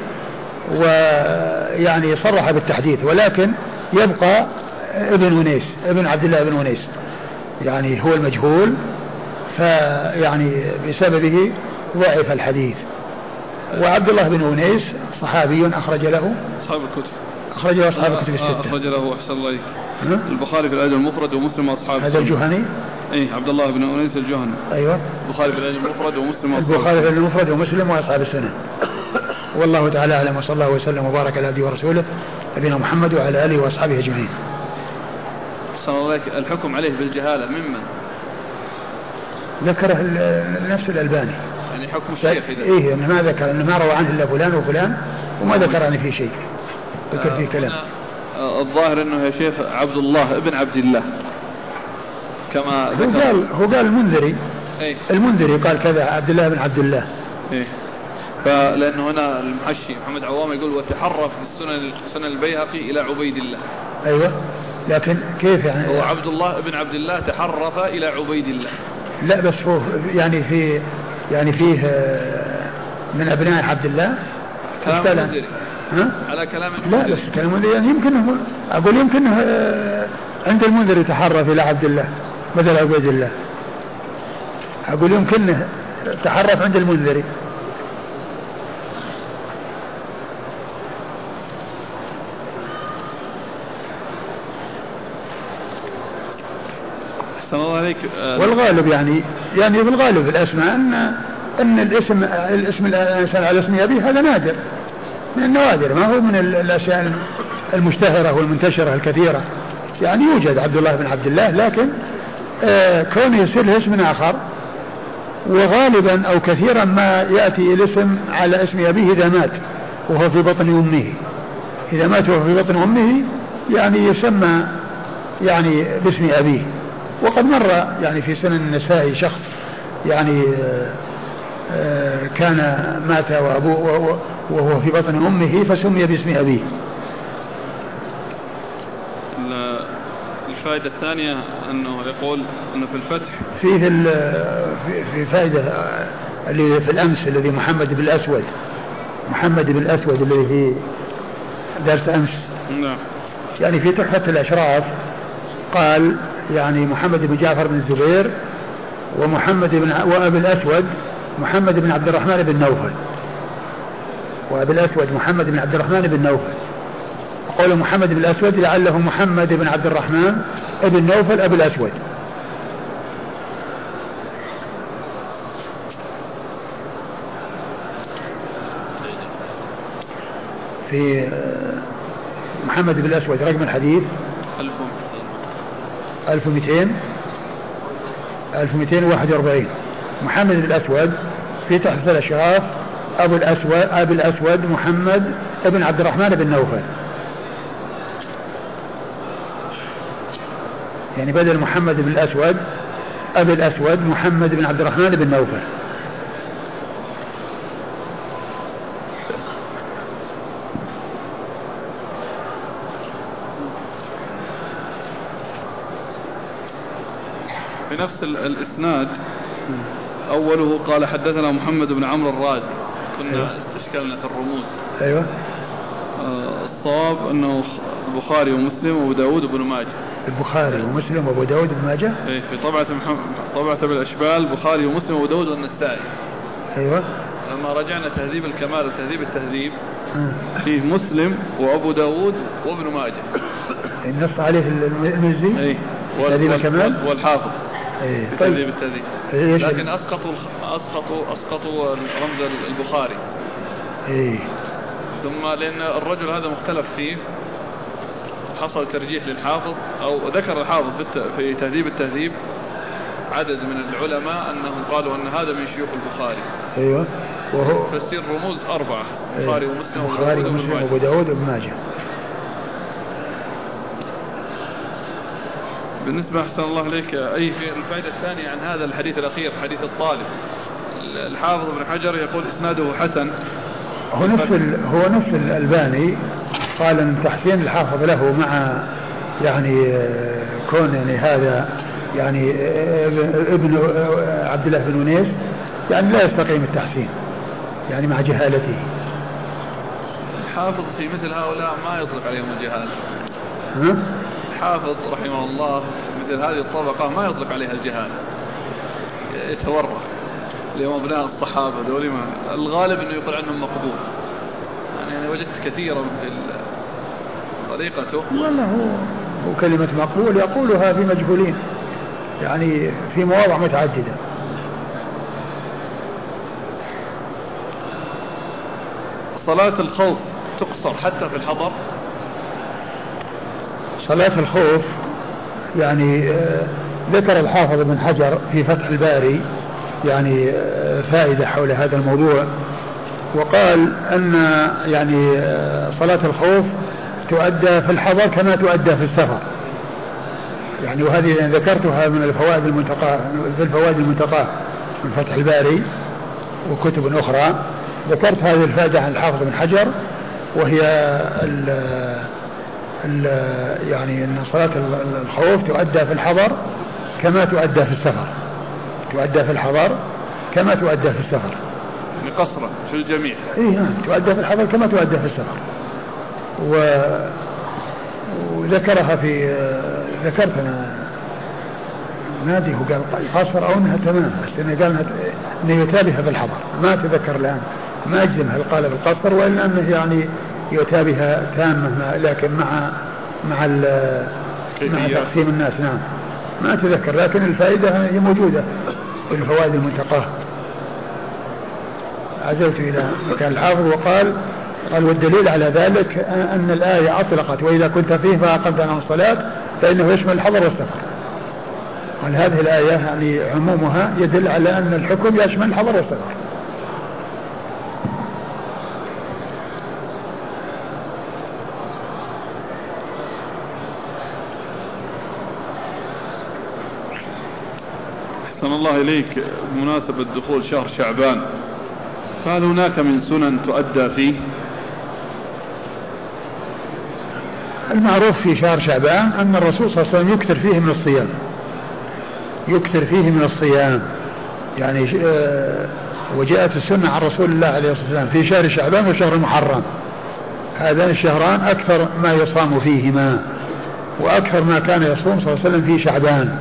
B: ويعني صرح بالتحديث ولكن يبقى ابن أنيس ابن عبد الله بن أنيس. يعني هو المجهول فيعني بسببه ضعف الحديث. وعبد الله بن أنيس صحابي أخرج له.
A: أصحاب الكتب.
B: أخرج له أصحاب الكتب الستة.
A: أخرج له أحسن الله البخاري في الأدب المفرد ومسلم وأصحاب
B: هذا الجهني؟
A: اي عبد الله بن انيس الجهني.
B: أيوه.
A: البخاري في الأدب المفرد ومسلم
B: وأصحاب البخاري في المفرد ومسلم وأصحاب السنة. والله تعالى أعلم وصلى الله وسلم وبارك على عبده ورسوله نبينا محمد وعلى آله وأصحابه أجمعين.
A: الله الحكم عليه بالجهالة ممن؟
B: ذكره نفس الألباني.
A: يعني حكم الشيخ إذا.
B: إيه إنه ما ذكر إنه ما روى عنه إلا فلان وفلان وما ذكر عنه في شيء. ذكر فيه كلام.
A: آه، الظاهر إنه يا شيخ عبد الله ابن عبد الله. كما
B: هو قال هو قال المنذري.
A: إيه.
B: المنذري قال كذا عبد الله بن عبد الله.
A: إيه. فلانه هنا المحشي محمد عوام يقول وتحرف في السنن سنن البيهقي إلى عبيد الله.
B: أيوه. لكن كيف يعني؟
A: هو عبد الله بن عبد الله تحرف إلى عبيد الله.
B: لا بس هو يعني في يعني فيه آه، من أبناء عبد الله.
A: كلام ها؟ على كلام
B: لا بس كلام يعني يمكن أقول يمكن آه، عند المنذر يتحرف إلى عبد الله بدل عبيد الله. أقول يمكن تحرف عند المنذري.
A: عليك
B: آه والغالب يعني يعني بالغالب الأسماء أن أن الاسم الاسم الإنسان على اسم أبيه هذا نادر. من النوادر ما هو من الأشياء المشتهرة والمنتشرة الكثيرة. يعني يوجد عبد الله بن عبد الله لكن آه كونه يصير اسم آخر وغالبا أو كثيرا ما يأتي الاسم على اسم أبيه إذا مات وهو في بطن أمه. إذا مات وهو في بطن أمه يعني يسمى يعني باسم أبيه. وقد مر يعني في سنن النسائي شخص يعني آه، آه، كان مات وأبوه وهو في بطن أمه فسمي باسم أبيه.
A: الفائدة الثانية أنه يقول أنه في الفتح
B: في, في فائدة اللي في الأمس الذي محمد بن الأسود محمد بن الأسود الذي في درس أمس.
A: نعم.
B: يعني في تحفة الأشراف قال يعني محمد بن جعفر بن الزبير ومحمد بن وأبي الأسود محمد بن عبد الرحمن بن نوفل. وأبي الأسود محمد بن عبد الرحمن بن نوفل. قول محمد بن الأسود لعله محمد بن عبد الرحمن بن نوفل أبي الأسود. في محمد بن الأسود رقم الحديث. 1200 1241 محمد الأسود في تحت الأشراف أبو الأسود أبي الأسود محمد بن عبد الرحمن بن نوفل. يعني بدل محمد بن الأسود أبي الأسود محمد بن عبد الرحمن بن نوفل.
A: نفس الإسناد. أوله قال حدثنا محمد بن عمرو الرازي. كنا أيوة. استشكلنا في الرموز.
B: أيوة.
A: آه، الصواب أنه البخاري ومسلم وأبو داود وابن ماجه.
B: البخاري ومسلم وأبو داود وابن ماجه؟
A: اي في طبعة محمد طبعة بالأشبال البخاري ومسلم وأبو داود والنسائي.
B: أيوه.
A: لما رجعنا تهذيب الكمال وتهذيب التهذيب فيه مسلم وأبو داود وابن ماجه.
B: النص عليه المزي.
A: اي تهذيب الكمال. والحافظ. اي طيب. تهذيب التهذيب لكن أسقطوا اسقطوا أسقطوا رمز البخاري.
B: اي
A: ثم لأن الرجل هذا مختلف فيه حصل ترجيح للحافظ أو ذكر الحافظ في تهذيب التهذيب. عدد من العلماء أنهم قالوا أن هذا من شيوخ البخاري.
B: أيوة. وهو
A: فالسير رموز أربعة البخاري أيوة. ومسلم
B: وأبو داود وابن ماجه.
A: بالنسبة أحسن الله عليك أي في الفائدة الثانية عن هذا الحديث الأخير حديث الطالب. الحافظ ابن حجر يقول إسناده حسن.
B: هو نفس هو نفس الألباني. قال إن تحسين الحافظ له مع يعني كون يعني هذا يعني ابن عبد الله بن انيس يعني لا يستقيم التحسين يعني مع جهالته.
A: الحافظ في مثل هؤلاء ما يطلق عليهم الجهاله الحافظ رحمه الله مثل هذه الطبقة ما يطلق عليها الجهالة يتورع. اليوم أبناء الصحابة ذولي الغالب إنه يقول عنهم مقبول. يعني أنا وجدت كثيرا في طريقته
B: والله هو هو كلمة مقبول يقولها في مجهولين. يعني في مواضع متعددة.
A: صلاة الخوف تقصر حتى في الحضر.
B: صلاة الخوف يعني آه، ذكر الحافظ بن حجر في فتح الباري يعني آه، فائدة حول هذا الموضوع وقال أن يعني آه، صلاة الخوف تؤدى في الحضر كما تؤدى في السفر. يعني وهذه ذكرتها من الفوائد المنتقى في الفوائد المنتقى من فتح الباري وكتب أخرى. ذكرت هذه الفائدة عن الحافظ بن حجر وهي يعني أن صلاة الخوف تؤدى في الحضر كما تؤدى في السفر. تؤدى في الحضر كما تؤدى في السفر.
A: قصرا في الجميع.
B: اي نعم. تؤدى في الحضر كما تؤدى في السفر. و وذكرها في ذكرت أنا نادي هو قال قصر أو إنها تمام بس إنه قال إنه يتابها بالحضر ما أتذكر الآن. ما أجزم هل قال بالقصر والا انه يعني يؤتى بها تامة لكن مع مع مع تقسيم الناس نعم. ما أتذكر لكن الفائدة هي موجودة في الفوائد المنتقاه عزلت إلى مكان الحافظ وقال قال والدليل على ذلك أن الآية أطلقت وإذا كنت فيه فأقمت عنهم الصلاة فإنه يشمل الحضر والسفر. قال هذه الآية يعني عمومها يدل على أن الحكم يشمل الحضر والسفر
A: أحسن الله إليك بمناسبة دخول شهر شعبان. فهل هناك من سنن تؤدى فيه؟
B: المعروف في شهر شعبان أن الرسول صلى الله عليه وسلم يكثر فيه من الصيام. يكثر فيه من الصيام. يعني آه، وجاءت السنة عن رسول الله عليه الصلاة والسلام في شهر شعبان وشهر المحرم هذان الشهران أكثر ما يصام فيهما وأكثر ما كان يصوم صلى الله عليه وسلم في شعبان.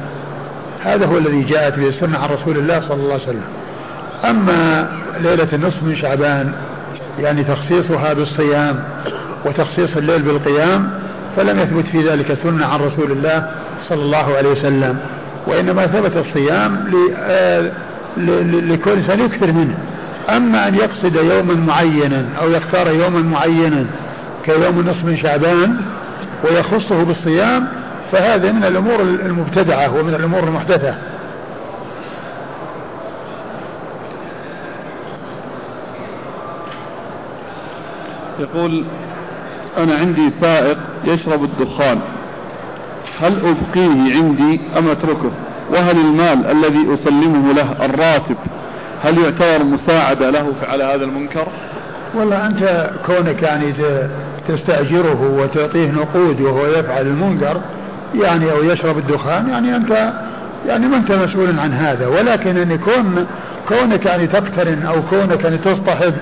B: هذا هو الذي جاءت به السنة عن رسول الله صلى الله عليه وسلم. أما ليلة النصف من شعبان يعني تخصيصها بالصيام وتخصيص الليل بالقيام فلم يثبت في ذلك سنة عن رسول الله صلى الله عليه وسلم. وإنما ثبت الصيام آه، لكل إنسان يكثر منه. أما أن يقصد يوما معينا أو يختار يوما معينا كيوم النصف من شعبان ويخصه بالصيام فهذا من الأمور المبتدعة ومن الأمور المحدثة.
A: يقول أنا عندي سائق يشرب الدخان. هل أبقيه عندي أم أتركه؟ وهل المال الذي أسلمه له الراتب هل يعتبر مساعدة له على هذا المنكر؟
B: والله أنت كونك يعني تستأجره وتعطيه نقود وهو يفعل المنكر يعني أو يشرب الدخان يعني أنت يعني ما أنت مسؤول عن هذا. ولكن أن يكون كونك يعني تقترن أو كونك يعني تصطحب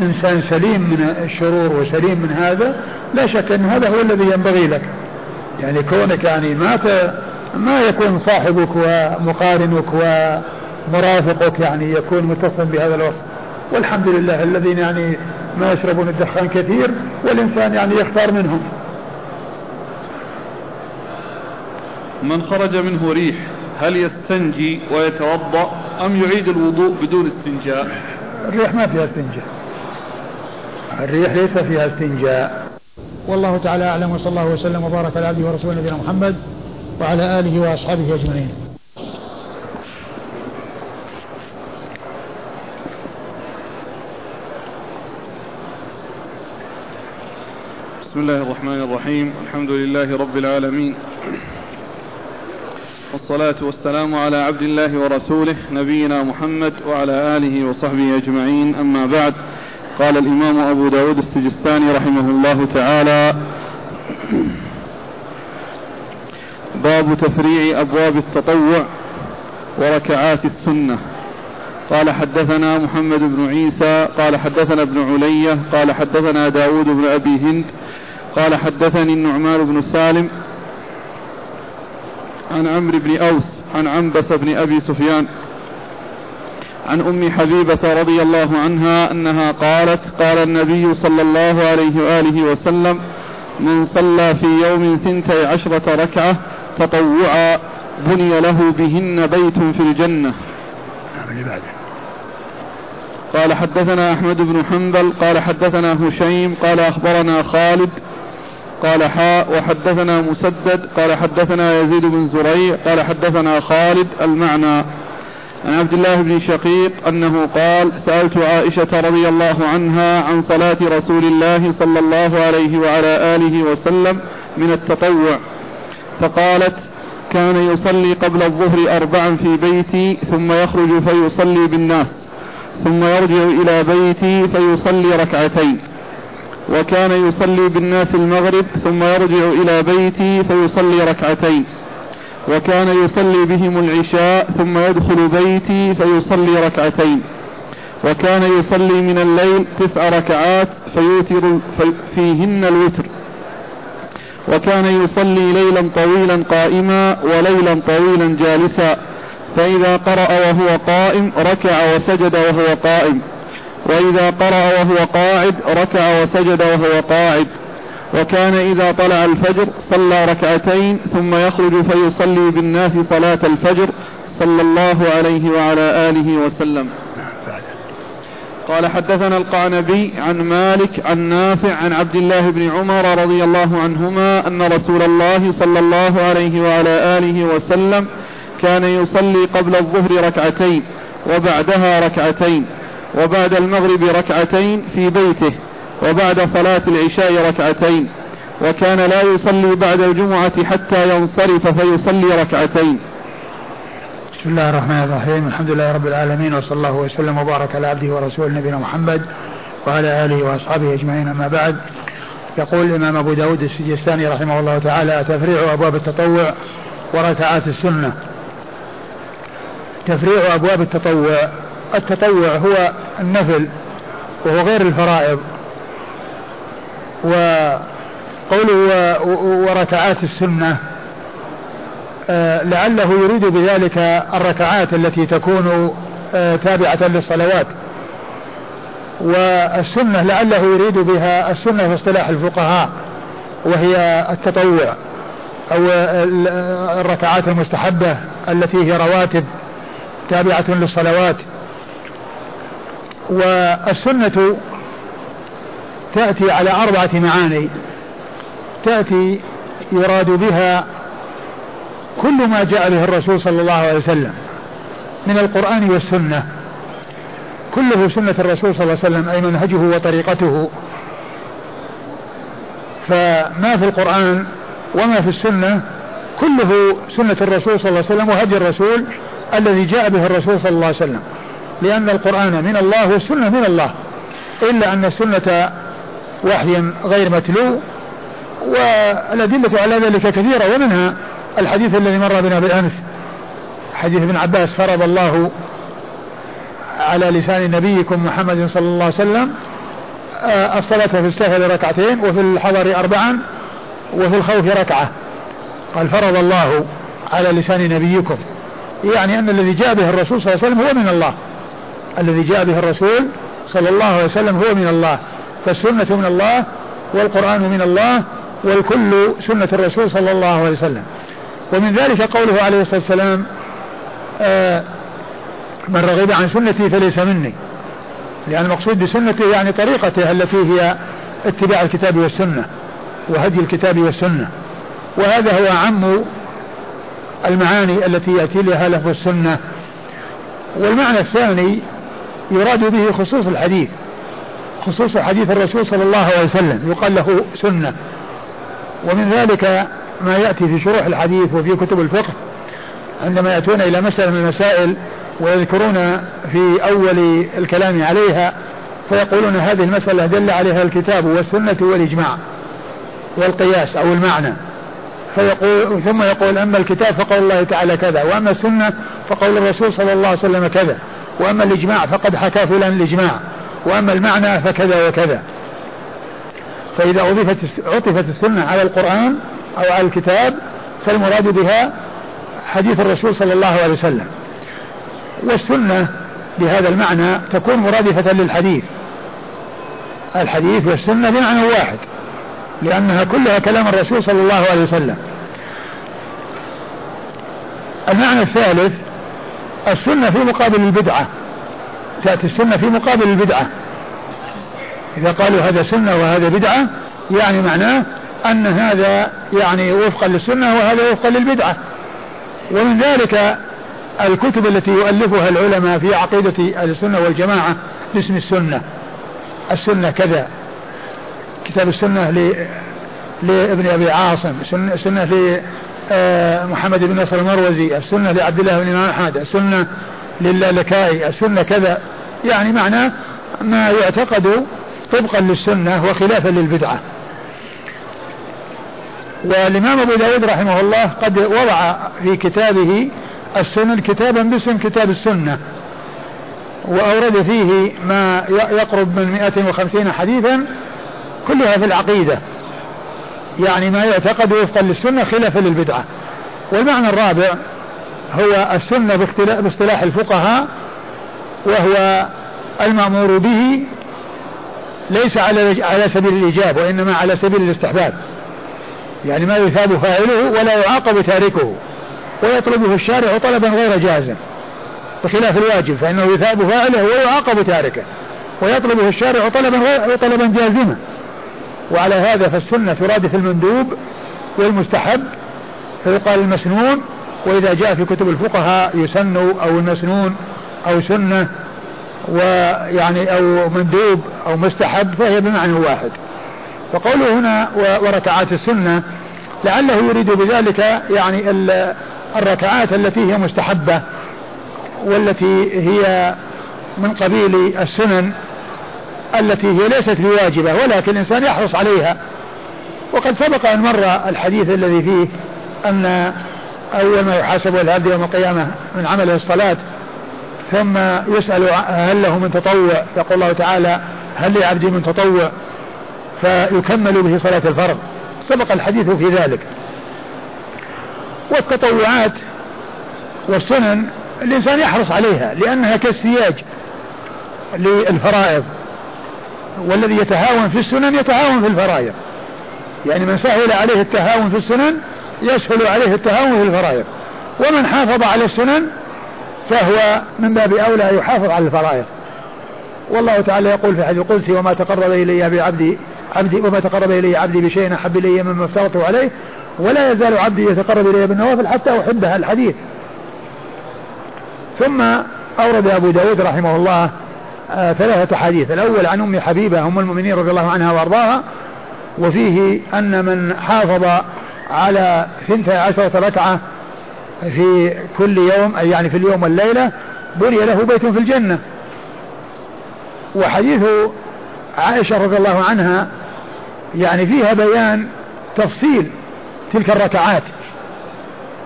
B: إنسان سليم من الشرور وسليم من هذا لا شك أن هذا هو الذي ينبغي لك. يعني كونك يعني ما ما يكون صاحبك ومقارنك ومرافقك يعني يكون متصل بهذا الوصف. والحمد لله الذين يعني ما يشربون الدخان كثير والإنسان يعني يختار منهم.
A: من خرج منه ريح هل يستنجي ويتوضأ أم يعيد الوضوء بدون استنجاء؟
B: الريح ما فيها استنجاء. الريح ليس فيها استنجاء. والله تعالى أعلم وصلى الله وسلم وبارك على عبده ورسوله نبينا محمد وعلى آله وأصحابه أجمعين.
A: بسم الله الرحمن الرحيم الحمد لله رب العالمين. والصلاة والسلام على عبد الله ورسوله نبينا محمد وعلى آله وصحبه أجمعين. أما بعد قال الإمام أبو داود السجستاني رحمه الله تعالى باب تفريع أبواب التطوع وركعات السنة. قال حدثنا محمد بن عيسى قال حدثنا ابن علية قال حدثنا داود بن أبي هند قال حدثني النعمان بن سالم عن عمرو بن أوس عن عنبس بن أبي سفيان عن أم حبيبة رضي الله عنها أنها قالت قال النبي صلى الله عليه وآله وسلم من صلى في يوم ثنتي عشرة ركعة تطوعا بني له بهن بيت في الجنة. قال حدثنا أحمد بن حنبل قال حدثنا هشيم قال أخبرنا خالد قال حاء وحدثنا مسدد قال حدثنا يزيد بن زريع قال حدثنا خالد المعنى. عن عبد الله بن شقيق أنه قال سألت عائشة رضي الله عنها عن صلاة رسول الله صلى الله عليه وعلى آله وسلم من التطوع. فقالت كان يصلي قبل الظهر أربعا في بيتي ثم يخرج فيصلي بالناس ثم يرجع إلى بيتي فيصلي ركعتين. وكان يصلي بالناس المغرب ثم يرجع إلى بيتي فيصلي ركعتين. وكان يصلي بهم العشاء ثم يدخل بيتي فيصلي ركعتين. وكان يصلي من الليل تسع ركعات فيوتر فيهن الوتر. وكان يصلي ليلا طويلا قائما وليلا طويلا جالسا. فإذا قرأ وهو قائم ركع وسجد وهو قائم. وإذا قرأ وهو قاعد ركع وسجد وهو قاعد. وكان إذا طلع الفجر صلى ركعتين ثم يخرج فيصلي بالناس صلاة الفجر صلى الله عليه وعلى آله وسلم. قال حدثنا القعنبي عن مالك عن نافع عن عبد الله بن عمر رضي الله عنهما أن رسول الله صلى الله عليه وعلى آله وسلم كان يصلي قبل الظهر ركعتين وبعدها ركعتين. وبعد المغرب ركعتين في بيته وبعد صلاة العشاء ركعتين وكان لا يصلي بعد الجمعة حتى ينصرف فيصلي ركعتين.
B: بسم الله الرحمن الرحيم. الحمد لله رب العالمين وصلى الله وسلم وبارك على عبده ورسوله نبينا محمد وعلى آله وأصحابه أجمعين. أما بعد يقول الإمام أبو داود السجستاني رحمه الله تعالى تفريع أبواب التطوع وركعات السنة. تفريع أبواب التطوع التطوع هو النفل وهو غير الفرائض. وقوله وركعات السنة آه، لعله يريد بذلك الركعات التي تكون آه، تابعة للصلوات. والسنة لعله يريد بها السنة في اصطلاح الفقهاء وهي التطوع أو الركعات المستحبة التي هي رواتب تابعة للصلوات. والسنة تأتي على أربعة معاني. تأتي يراد بها كل ما جاء به الرسول صلى الله عليه وسلم من القرآن والسنة. كله سنة الرسول صلى الله عليه وسلم أي منهجه وطريقته. فما في القرآن وما في السنة كله سنة الرسول صلى الله عليه وسلم وهدي الرسول الذي جاء به الرسول صلى الله عليه وسلم. لأن القرآن من الله والسنة من الله إلا أن السنة وحي غير متلو والأدلة على ذلك كثيرة ومنها الحديث الذي مر بنا بالأمس حديث ابن عباس فرض الله على لسان نبيكم محمد صلى الله عليه وسلم آه، الصلاة في السهل ركعتين وفي الحضر أربعا وفي الخوف ركعة. قال فرض الله على لسان نبيكم. يعني أن الذي جاء به الرسول صلى الله عليه وسلم هو من الله. الذي جاء به الرسول صلى الله عليه وسلم هو من الله فالسنة من الله والقرآن من الله والكل سنة الرسول صلى الله عليه وسلم. ومن ذلك قوله عليه الصلاة والسلام آه من رغب عن سنتي فليس مني. لأن المقصود بسنته يعني طريقته التي هي اتباع الكتاب والسنة وهدي الكتاب والسنة. وهذا هو أعم المعاني التي يأتي لها لفظ السنة. والمعنى الثاني يراد به خصوص الحديث خصوص حديث الرسول صلى الله عليه وسلم يقال له سنة. ومن ذلك ما يأتي في شروح الحديث وفي كتب الفقه عندما يأتون إلى مسألة من المسائل ويذكرون في أول الكلام عليها فيقولون هذه المسألة دل عليها الكتاب والسنة والإجماع والقياس أو المعنى. فيقول ثم يقول أما الكتاب فقول الله تعالى كذا وأما السنة فقول الرسول صلى الله عليه وسلم كذا. وأما الإجماع فقد حكى فلان الإجماع وأما المعنى فكذا وكذا. فإذا عطفت عطفت السنة على القرآن أو على الكتاب فالمراد بها حديث الرسول صلى الله عليه وسلم. والسنة بهذا المعنى تكون مرادفة للحديث. الحديث والسنة بمعنى واحد لأنها كلها كلام الرسول صلى الله عليه وسلم. المعنى الثالث السنة في مقابل البدعة. تأتي السنة في مقابل البدعة. إذا قالوا هذا سنة وهذا بدعة يعني معناه أن هذا يعني وفقا للسنة وهذا وفقا للبدعة. ومن ذلك الكتب التي يؤلفها العلماء في عقيدة السنة والجماعة باسم السنة. السنة كذا. كتاب السنة لابن أبي عاصم السنة لمحمد بن نصر المروزي السنة لعبد الله بن إمام أحمد السنة للالكائي السنة كذا. يعني معناه ما يعتقد طبقا للسنة وخلافا للبدعة. والإمام أبو داود رحمه الله قد وضع في كتابه السنن كتابا باسم كتاب السنة وأورد فيه ما يقرب من 150 حديثا كلها في العقيدة. يعني ما يعتقد وفقا للسنة خلافا للبدعة. والمعنى الرابع هو السنة باصطلاح الفقهاء وهو المأمور به ليس على على سبيل الإيجاب وإنما على سبيل الاستحباب. يعني ما يثاب فاعله ولا يعاقب تاركه ويطلبه الشارع طلبا غير جازم بخلاف الواجب فإنه يثاب فاعله ويعاقب تاركه ويطلبه الشارع طلبا غير طلبا جازما. وعلى هذا فالسنة ترادف المندوب والمستحب فيقال المسنون وإذا جاء في كتب الفقهاء يسن أو المسنون أو سنة ويعني أو مندوب أو مستحب فهي بمعنى واحد. فقوله هنا وركعات السنة لعله يريد بذلك يعني الركعات التي هي مستحبة والتي هي من قبيل السنن التي هي ليست بواجبة ولكن الإنسان يحرص عليها. وقد سبق أن مر الحديث الذي فيه أن أول ما يحاسب العبد يوم القيامة من عمله الصلاة ثم يسأل هل له من تطوع؟ يقول الله تعالى هل لعبدي من تطوع؟ فيكمل به صلاة الفرض. سبق الحديث في ذلك. والتطوعات والسنن الإنسان يحرص عليها لأنها كالسياج للفرائض. والذي يتهاون في السنن يتهاون في الفرائض. يعني من سهل عليه التهاون في السنن يسهل عليه التهاون في الفرائض. ومن حافظ على السنن فهو من باب أولى يحافظ على الفرائض. والله تعالى يقول في حديث القدسي وما تقرب إلي بعبدي عبدي وما تقرب إلي عبدي بشيء أحب إلي مما افترضته عليه ولا يزال عبدي يتقرب إلي بالنوافل حتى أحبها الحديث. ثم أورد أبو داود رحمه الله ثلاثة حديث. الأول عن أم حبيبة أم المؤمنين رضي الله عنها وأرضاها وفيه أن من حافظ على ثنتي عشرة ركعة في كل يوم أي يعني في اليوم والليلة بني له بيت في الجنة. وحديث عائشة رضي الله عنها يعني فيها بيان تفصيل تلك الركعات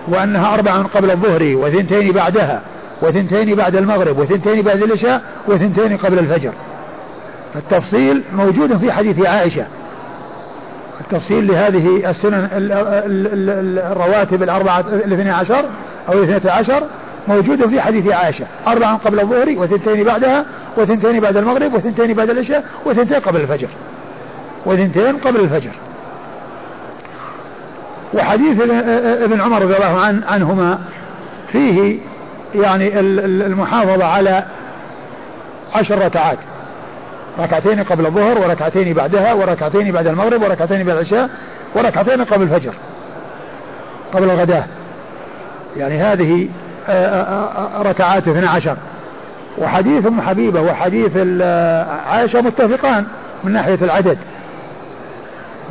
B: وأنها أربع قبل الظهر وثنتين بعدها. وثنتين بعد المغرب وثنتين بعد العشاء وثنتين قبل الفجر. التفصيل موجود في حديث عائشة. التفصيل لهذه السنن الرواتب الأربعة الاثنى عشر أو الاثنى عشر موجود في حديث عائشة. أربعا قبل الظهر وثنتين بعدها وثنتين بعد المغرب وثنتين بعد العشاء وثنتين قبل الفجر. وثنتين قبل الفجر. وحديث ابن عمر رضي الله عن عنهما فيه يعني المحافظة على عشر ركعات. ركعتين قبل الظهر وركعتين بعدها وركعتين بعد المغرب وركعتين بعد العشاء وركعتين قبل الفجر. قبل الغداء. يعني هذه آه، آه، آه، ركعات 12 وحديث أم حبيبة وحديث عائشة متفقان من ناحية العدد.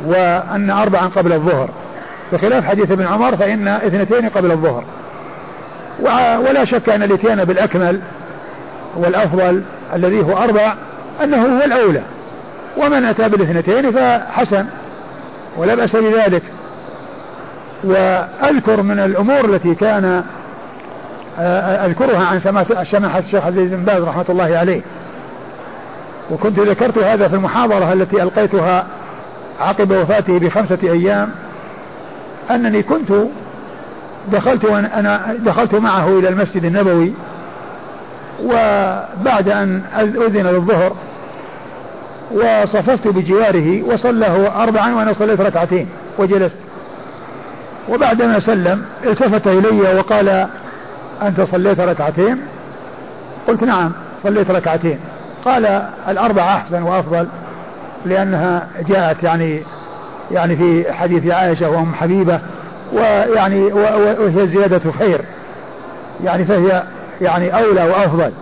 B: وأن أربعا قبل الظهر. بخلاف حديث ابن عمر فإن اثنتين قبل الظهر. ولا شك أن الإتيان بالأكمل والافضل الذي هو أربع أنه هو الأولى. ومن أتى بالاثنتين فحسن ولا بأس بذلك. وأذكر من الأمور التي كان أذكرها عن سماحة الشيخ عزيز بن باز رحمة الله عليه. وكنت ذكرت هذا في المحاضرة التي ألقيتها عقب وفاته بخمسة أيام أنني كنت دخلت وأنا دخلت معه إلى المسجد النبوي وبعد أن أذن للظهر وصففت بجواره وصلى اربعا وأنا صليت ركعتين وجلست. وبعدما سلم التفت إلي وقال أنت صليت ركعتين؟ قلت نعم صليت ركعتين. قال الأربعة أحسن وأفضل لأنها جاءت يعني يعني في حديث عائشة وأم حبيبة ويعني وهي زيادة خير. يعني فهي يعني أولى وأفضل.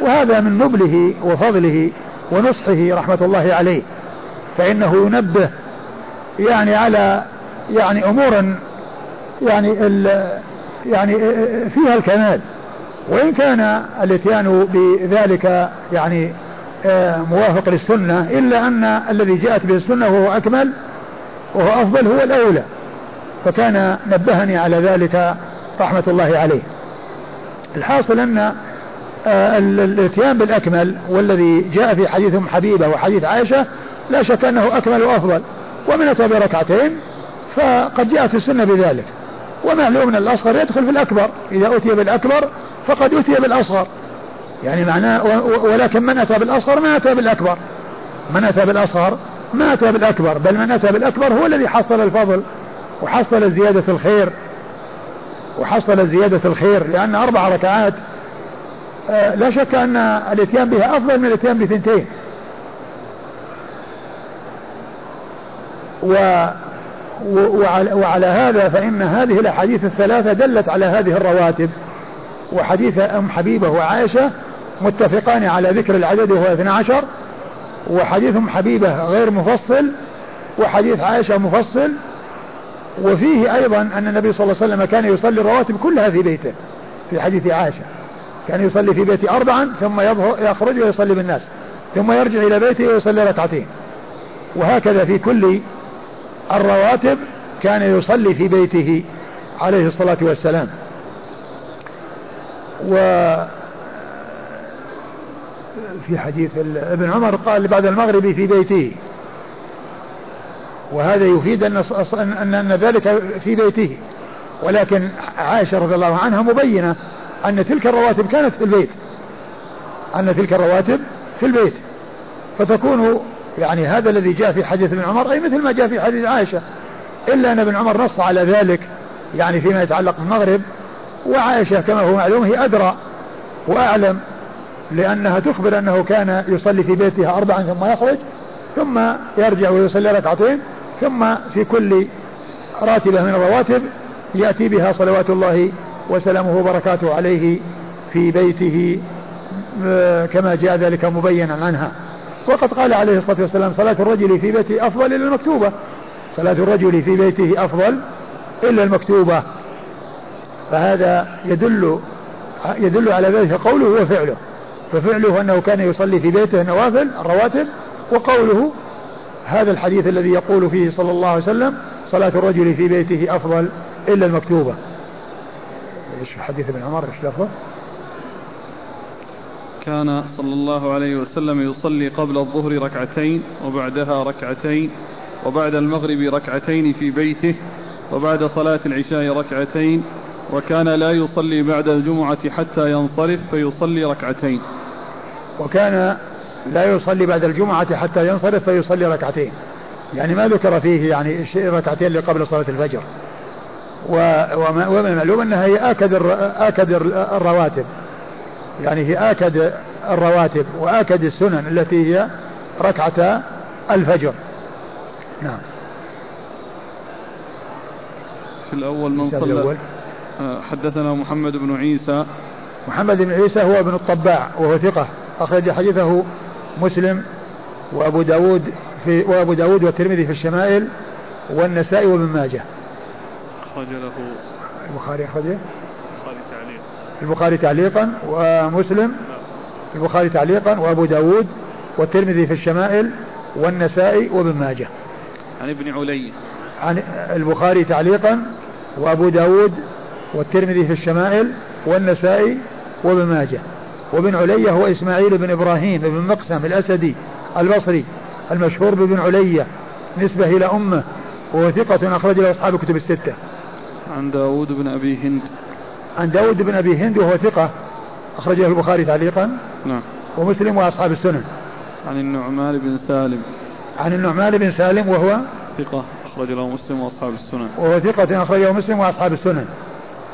B: وهذا من نبله وفضله ونصحه رحمة الله عليه. فإنه ينبه يعني على يعني أمور يعني يعني فيها الكمال. وإن كان الاتيان بذلك يعني آه، موافق للسنة إلا أن الذي جاءت به السنة وهو أكمل وهو أفضل هو الأولى. فكان نبهني على ذلك رحمة الله عليه. الحاصل أن آه، الاتيان بالأكمل والذي جاء في حديث ام حبيبة وحديث عائشة لا شك أنه أكمل وأفضل. ومن أتى بركعتين فقد جاءت السنة بذلك. ومعلوم أن الأصغر يدخل في الأكبر. إذا أتي بالأكبر فقد أتي بالأصغر. يعني معناه ولكن من أتى بالأصغر ما أتى بالأكبر. من أتى بالأصغر ما أتى بالأكبر. بل من أتى بالأكبر هو الذي حصل الفضل. وحصل زيادة الخير وحصل زيادة الخير لأن أربع ركعات آه، لا شك أن الإتيان بها أفضل من الإتيان بثنتين. و وعلى هذا فإن هذه الأحاديث الثلاثة دلت على هذه الرواتب. وحديث أم حبيبة وعائشة متفقان على ذكر العدد وهو 12 وحديث أم حبيبة غير مفصل وحديث عائشة مفصل وفيه أيضا أن النبي صلى الله عليه وسلم كان يصلي الرواتب كلها في بيته في حديث عائشة. كان يصلي في بيته أربعا ثم يخرج ويصلي بالناس ثم يرجع إلى بيته ويصلي ركعتين. وهكذا في كل الرواتب كان يصلي في بيته عليه الصلاة والسلام. و في حديث ابن عمر قال بعد المغرب في بيته وهذا يفيد أن, أن, أن ذلك في بيته. ولكن عائشة رضي الله عنها مبينة أن تلك الرواتب كانت في البيت. أن تلك الرواتب في البيت. فتكون يعني هذا الذي جاء في حديث ابن عمر أي مثل ما جاء في حديث عائشة. إلا أن ابن عمر نص على ذلك يعني فيما يتعلق بالمغرب. وعائشة كما هو معلوم هي أدرى وأعلم لأنها تخبر أنه كان يصلي في بيتها أربعا ثم يخرج ثم يرجع ويصلي ركعتين. ثم في كل راتبة من الرواتب يأتي بها صلوات الله وسلامه وبركاته عليه في بيته آه، كما جاء ذلك مبينا عنها. وقد قال عليه الصلاة والسلام صلاة الرجل في بيته أفضل إلا المكتوبة. صلاة الرجل في بيته أفضل إلا المكتوبة. فهذا يدل يدل على ذلك قوله وفعله. ففعله أنه كان يصلي في بيته نوافل الرواتب وقوله هذا الحديث الذي يقول فيه صلى الله عليه وسلم صلاة الرجل في بيته أفضل إلا المكتوبة. إيش حديث ابن عمر؟ إيش لفظه؟
A: كان صلى الله عليه وسلم يصلي قبل الظهر ركعتين وبعدها ركعتين وبعد المغرب ركعتين في بيته وبعد صلاة العشاء ركعتين وكان لا يصلي بعد الجمعة حتى ينصرف فيصلي ركعتين.
B: وكان لا يصلي بعد الجمعة حتى ينصرف فيصلي ركعتين. يعني ما ذكر فيه يعني ركعتين اللي قبل صلاة الفجر. ومن المعلوم إنها هي آكد آكد الرواتب. يعني هي آكد الرواتب وآكد السنن التي هي ركعتا الفجر. نعم.
A: في الأول من صلى آه، حدثنا محمد بن عيسى.
B: محمد بن عيسى هو ابن الطباع وهو ثقة. أخرج حديثه مسلم وأبو داود في وأبو داود والترمذي في الشمائل والنسائي وابن ماجه.
A: أخرج له
B: البخاري أخرجه
A: البخاري تعليقا.
B: البخاري تعليقا ومسلم؟ البخاري تعليقا وأبو داود والترمذي في الشمائل والنسائي وابن ماجه.
A: عن ابن علي.
B: عن البخاري تعليقا وأبو داود والترمذي في الشمائل والنسائي وابن ماجه. وابن علية هو إسماعيل بن إبراهيم بن مقسم الأسدي البصري المشهور بابن علية نسبة إلى أمه وهو ثقة أخرج له أصحاب الكتب الستة.
A: عن داود بن أبي هند.
B: عن داود بن أبي هند وهو ثقة أخرجه البخاري تعليقا
A: نعم.
B: ومسلم وأصحاب السنن.
A: عن النعمان بن سالم.
B: عن النعمان بن سالم وهو
A: ثقة أخرج له مسلم وأصحاب السنن.
B: وهو ثقة أخرجه مسلم وأصحاب السنن.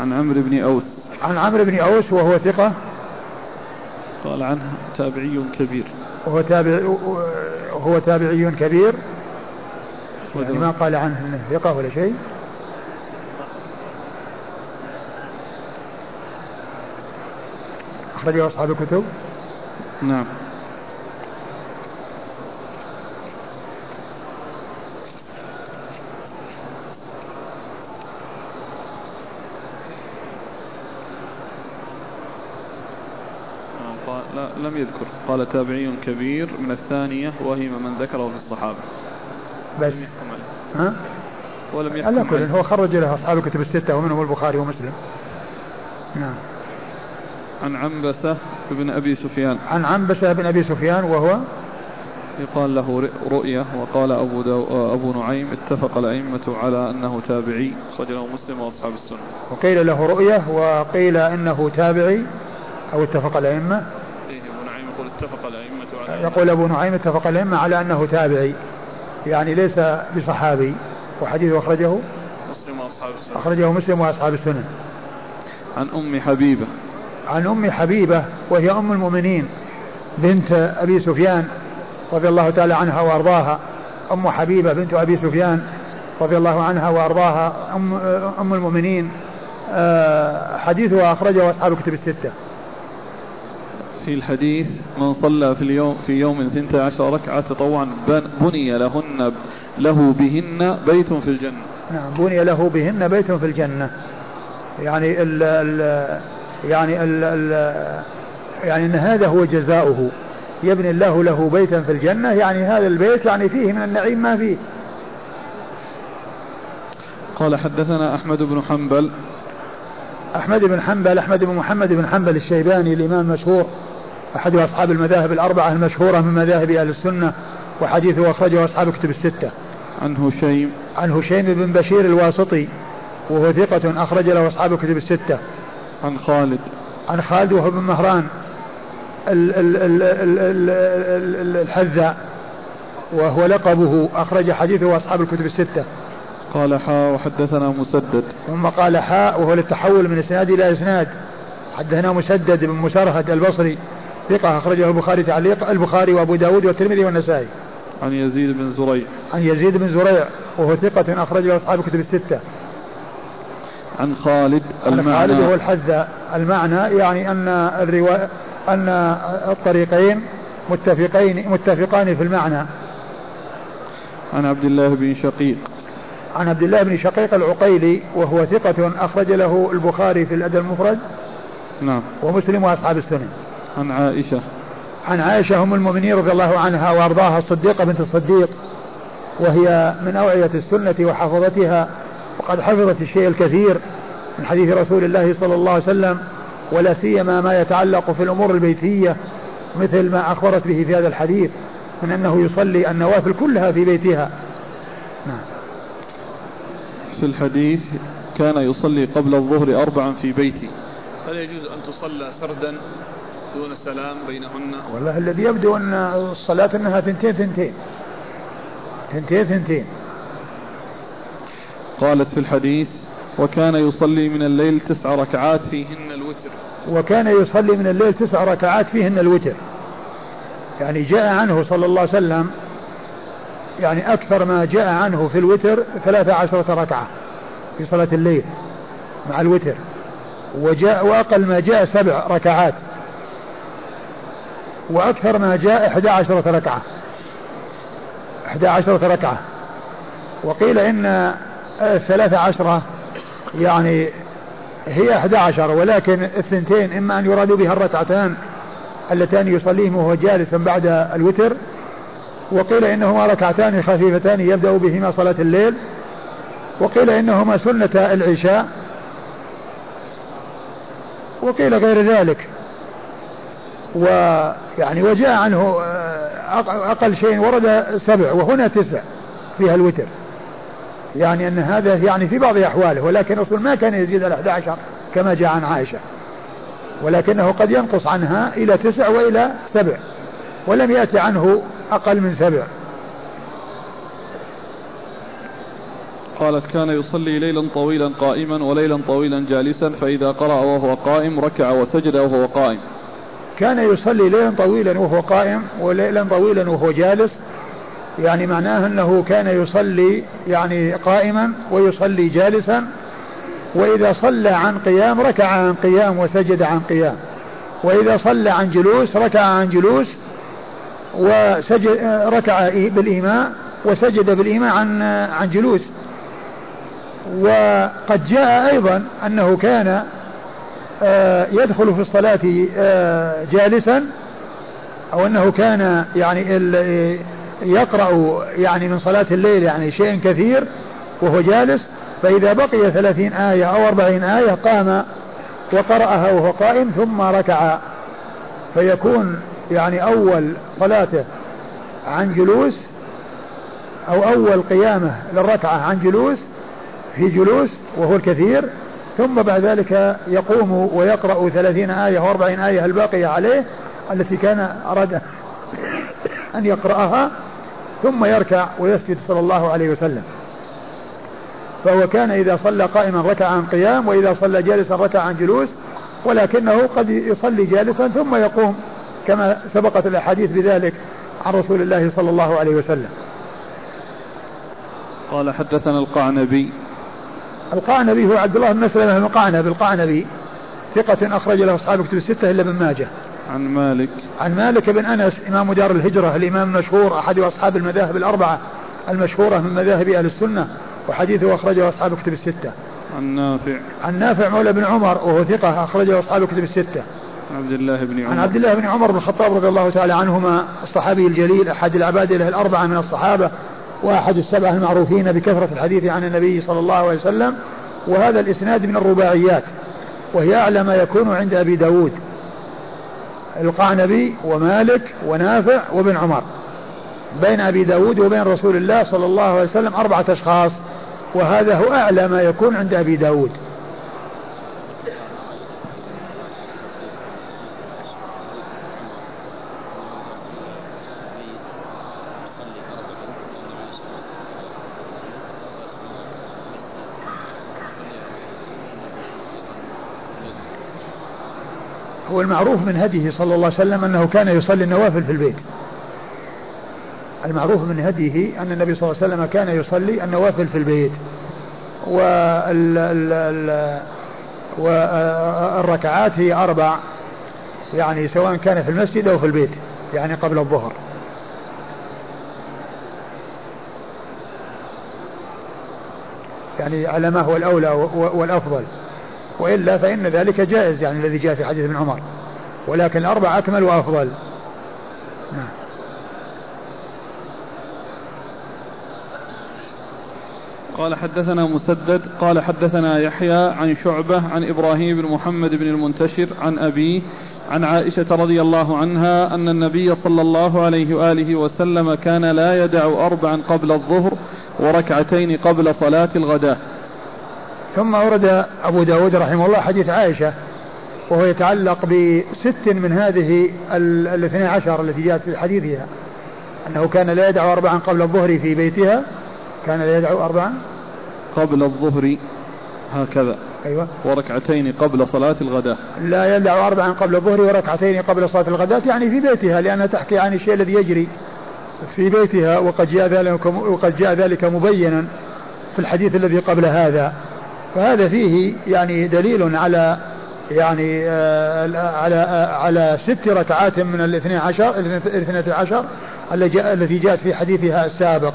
A: عن عمرو بن أوس.
B: عن عمرو بن أوس وهو ثقة
A: قال عنه تابعي كبير.
B: وهو تابع وهو تابعي كبير. يعني ما قال عنه إنه ثقة ولا شيء. أخرجه أصحاب الكتب.
A: نعم لا لم يذكر. قال تابعي كبير. من الثانية وهم من ذكره في الصحابة.
B: بس. ها؟
A: ولم يحكم على
B: كل هو خرج له أصحاب الكتب الستة ومنهم البخاري ومسلم. نعم.
A: عن عنبسة بن أبي سفيان.
B: عن عنبسة بن أبي سفيان وهو؟
A: يقال له رؤية. وقال أبو, دو أبو نعيم. اتفق الأئمة على أنه تابعي. خرجه مسلم وأصحاب السنة.
B: وقيل له رؤية وقيل أنه تابعي أو اتفق الأئمة.
A: اتفق الأئمة على
B: يقول أبو نعيم اتفق الأئمة على أنه تابعي يعني ليس بصحابي وحديثه أخرجه
A: مسلم وأصحاب السنن
B: أخرجه مسلم وأصحاب السنن
A: عن أم حبيبة.
B: عن أم حبيبة وهي أم المؤمنين بنت أبي سفيان رضي الله تعالى عنها وأرضاها. أم حبيبة بنت أبي سفيان رضي الله عنها وأرضاها. أم, أم المؤمنين آه، حديثها أخرجه أصحاب الكتب الستة.
A: في الحديث من صلى في اليوم في يوم ثنتا عشر ركعة تطوعا بني لهن له بهن بيت في الجنة.
B: نعم بني له بهن بيت في الجنة. يعني ال ال يعني ال ال يعني إن هذا هو جزاؤه. يبني الله له بيتا في الجنة يعني هذا البيت يعني فيه من النعيم ما فيه.
A: قال حدثنا أحمد بن حنبل.
B: أحمد بن حنبل أحمد بن محمد بن حنبل الشيباني الإمام المشهور. أحد أصحاب المذاهب الأربعة المشهورة من مذاهب أهل السنة وحديثه أخرجه أصحاب كتب الستة.
A: عن هشيم.
B: عن هشيم بن بشير الواسطي وهو ثقة أخرج له أصحاب كتب الستة.
A: عن خالد.
B: عن خالد وهو بن مهران الحذاء وهو لقبه أخرج حديثه أصحاب الكتب الستة.
A: قال حاء وحدثنا مسدد.
B: ثم قال حاء وهو للتحول من إسناد إلى إسناد. حدثنا مسدد بن مسرهد البصري ثقة أخرجه البخاري تعليق البخاري وأبو داود والترمذي والنسائي.
A: عن يزيد بن زريع.
B: عن يزيد بن زريع وهو ثقة أخرج له أصحاب الكتب الستة.
A: عن خالد
B: المعنى عن خالد وهو الحذاء. المعنى يعني أن الرواية أن الطريقين متفقين متفقان في المعنى.
A: عن عبد الله بن شقيق.
B: عن عبد الله بن شقيق العقيلي وهو ثقة أخرج له البخاري في الأدب المفرد.
A: نعم.
B: ومسلم وأصحاب السنن.
A: عن عائشة.
B: عن عائشة أم المؤمنين رضي الله عنها وأرضاها الصديقة بنت الصديق وهي من أوعية السنة وحفظتها وقد حفظت الشيء الكثير من حديث رسول الله صلى الله عليه وسلم ولا سيما ما يتعلق في الأمور البيتية مثل ما أخبرت به في هذا الحديث من أنه يصلي النوافل كلها في بيتها. نعم.
A: في الحديث كان يصلي قبل الظهر أربعا في بيتي. هل يجوز أن تصلى سردا؟ دون سلام بينهن.
B: والله الذي يبدو أن الصلاة أنها ثنتين ثنتين. ثنتين ثنتين.
A: قالت في الحديث وكان يصلي من الليل تسع ركعات فيهن الوتر.
B: وكان يصلي من الليل تسع ركعات فيهن الوتر. يعني جاء عنه صلى الله عليه وسلم يعني أكثر ما جاء عنه في الوتر ثلاثة عشرة ركعة في صلاة الليل مع الوتر. وجاء وأقل ما جاء سبع ركعات. وأكثر ما جاء إحدى عشرة ركعة. إحدى عشرة ركعة. وقيل إن الثلاثة عشرة يعني هي إحدى عشر ولكن الثنتين إما أن يراد بها الركعتان اللتان يصليهم وهو جالسا بعد الوتر وقيل إنهما ركعتان خفيفتان يبدأ بهما صلاة الليل وقيل إنهما سنة العشاء وقيل غير ذلك. ويعني وجاء عنه آه، أقل شيء ورد سبع وهنا تسع فيها الوتر. يعني أن هذا يعني في بعض أحواله ولكن الرسول ما كان يزيد على 11 كما جاء عن عائشة. ولكنه قد ينقص عنها إلى تسع وإلى سبع ولم يأتي عنه أقل من سبع.
A: قالت كان يصلي ليلا طويلا قائما وليلا طويلا جالسا فإذا قرأ وهو قائم ركع وسجد وهو قائم.
B: كان يصلي ليلا طويلا وهو قائم وليلا طويلا وهو جالس. يعني معناه أنه كان يصلي يعني قائما ويصلي جالسا. وإذا صلى عن قيام ركع عن قيام وسجد عن قيام. وإذا صلى عن جلوس ركع عن جلوس وسجد ركع بالإيماء وسجد بالإيماء عن عن جلوس. وقد جاء أيضا أنه كان يدخل في الصلاة آه، جالسا أو أنه كان يعني يقرأ يعني من صلاة الليل يعني شيء كثير وهو جالس فإذا بقي ثلاثين آية أو أربعين آية قام وقرأها وهو قائم ثم ركع. فيكون يعني أول صلاته عن جلوس أو أول قيامه للركعة عن جلوس في جلوس وهو الكثير. ثم بعد ذلك يقوم ويقرأ ثلاثين آية وأربعين آية الباقية عليه التي كان أراد [coughs] أن يقرأها ثم يركع ويسجد صلى الله عليه وسلم. فهو كان إذا صلى قائما ركع عن قيام وإذا صلى جالسا ركع عن جلوس ولكنه قد يصلي جالسا ثم يقوم كما سبقت الأحاديث بذلك عن رسول الله صلى الله عليه وسلم.
A: قال حدثنا القعنبي
B: القعنبي هو عبد الله بن مسلمة المقعنب القعنبي ثقة أخرج له أصحاب كتب الستة إلا ابن ماجه.
A: عن مالك.
B: عن مالك بن أنس إمام دار الهجرة الإمام المشهور أحد أصحاب المذاهب الأربعة المشهورة من مذاهب أهل السنة وحديثه أخرجه أصحاب كتب الستة.
A: عن نافع.
B: عن نافع مولى بن عمر وهو ثقة أخرجه أصحاب كتب الستة.
A: عبد الله بن عمر.
B: عن عبد الله بن عمر بن الخطاب رضي الله تعالى عنهما الصحابي الجليل أحد العبادلة الأربعة من الصحابة وأحد السبعة المعروفين بكثرة الحديث عن النبي صلى الله عليه وسلم وهذا الإسناد من الرباعيات وهي أعلى ما يكون عند أبي داود. القعنبي ومالك ونافع وابن عمر. بين أبي داود وبين رسول الله صلى الله عليه وسلم أربعة أشخاص وهذا هو أعلى ما يكون عند أبي داود. هو المعروف من هديه صلى الله عليه وسلم أنه كان يصلي النوافل في البيت. المعروف من هديه أن النبي صلى الله عليه وسلم كان يصلي النوافل في البيت. والركعات هي أربع يعني سواء كان في المسجد أو في البيت يعني قبل الظهر. يعني على ما هو الأولى والأفضل. وإلا فإن ذلك جائز يعني الذي جاء في حديث ابن عمر. ولكن الأربع أكمل وأفضل. نعم.
A: قال حدثنا مسدد قال حدثنا يحيى عن شعبة عن إبراهيم بن محمد بن المنتشر عن أبيه عن عائشة رضي الله عنها أن النبي صلى الله عليه وآله وسلم كان لا يدع أربعا قبل الظهر وركعتين قبل صلاة الغداء.
B: ثم ورد أبو داود رحمه الله حديث عائشة وهو يتعلق بست من هذه الاثني عشر التي جاءت في حديثها. أنه كان لا يدع أربعا قبل الظهر في بيتها. كان لا يدع أربعا؟
A: قبل الظهر هكذا.
B: أيوة.
A: وركعتين قبل صلاة الغداء.
B: لا يدع أربعا قبل الظهر وركعتين قبل صلاة الغداء يعني في بيتها لأنها تحكي عن الشيء الذي يجري في بيتها وقد جاء ذلك وقد جاء ذلك مبينا في الحديث الذي قبل هذا. فهذا فيه يعني دليل على يعني آه على آه على ست ركعات من الاثني عشر الاثنى عشر التي جاءت في حديثها السابق.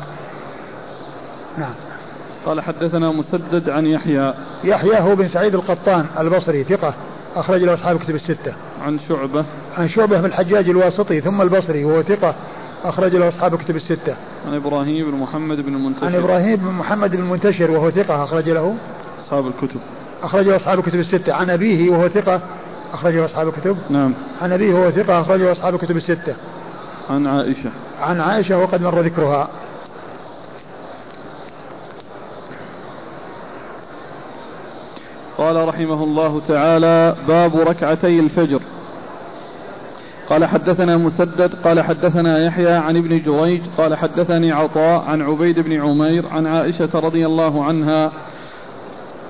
B: نعم.
A: قال حدثنا مسدد عن يحيى.
B: يحيى هو بن سعيد القطان البصري ثقة أخرج له أصحاب كتب الستة.
A: عن شعبة.
B: عن شعبة بن الحجاج الواسطي ثم البصري وهو ثقة أخرج له أصحاب كتب الستة.
A: عن إبراهيم بن محمد بن المنتشر.
B: عن إبراهيم بن محمد بن المنتشر وهو ثقة أخرج له.
A: أصحاب الكتب.
B: أخرجه أصحاب الكتب الستة. عن أبيه وهو ثقة. أخرجه أصحاب الكتب.
A: نعم.
B: عن أبيه وهو ثقة. أخرجه أصحاب الكتب الستة.
A: عن عائشة.
B: عن عائشة وقد مر ذكرها.
A: قال رحمه الله تعالى باب ركعتي الفجر. قال حدثنا مسدد. قال حدثنا يحيى عن ابن جريج. قال حدثني عطاء عن عبيد بن عمير عن عائشة رضي الله عنها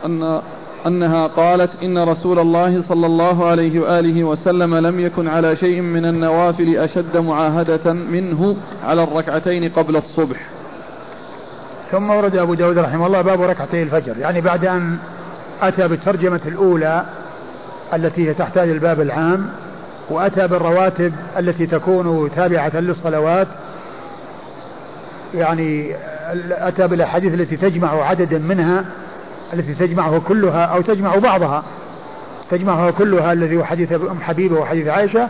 A: أن أنها قالت إن رسول الله صلى الله عليه وآله وسلم لم يكن على شيء من النوافل أشد معاهدة منه على الركعتين قبل الصبح.
B: ثم ورد أبو داود رحمه الله باب ركعتي الفجر يعني بعد أن أتى بالترجمة الأولى التي هي تحتاج الباب العام وأتى بالرواتب التي تكون تابعة للصلوات يعني أتى بالأحاديث التي تجمع عددا منها التي تجمعه كلها أو تجمع بعضها. تجمعها كلها الذي هو حديث أم حبيبة وحديث عائشة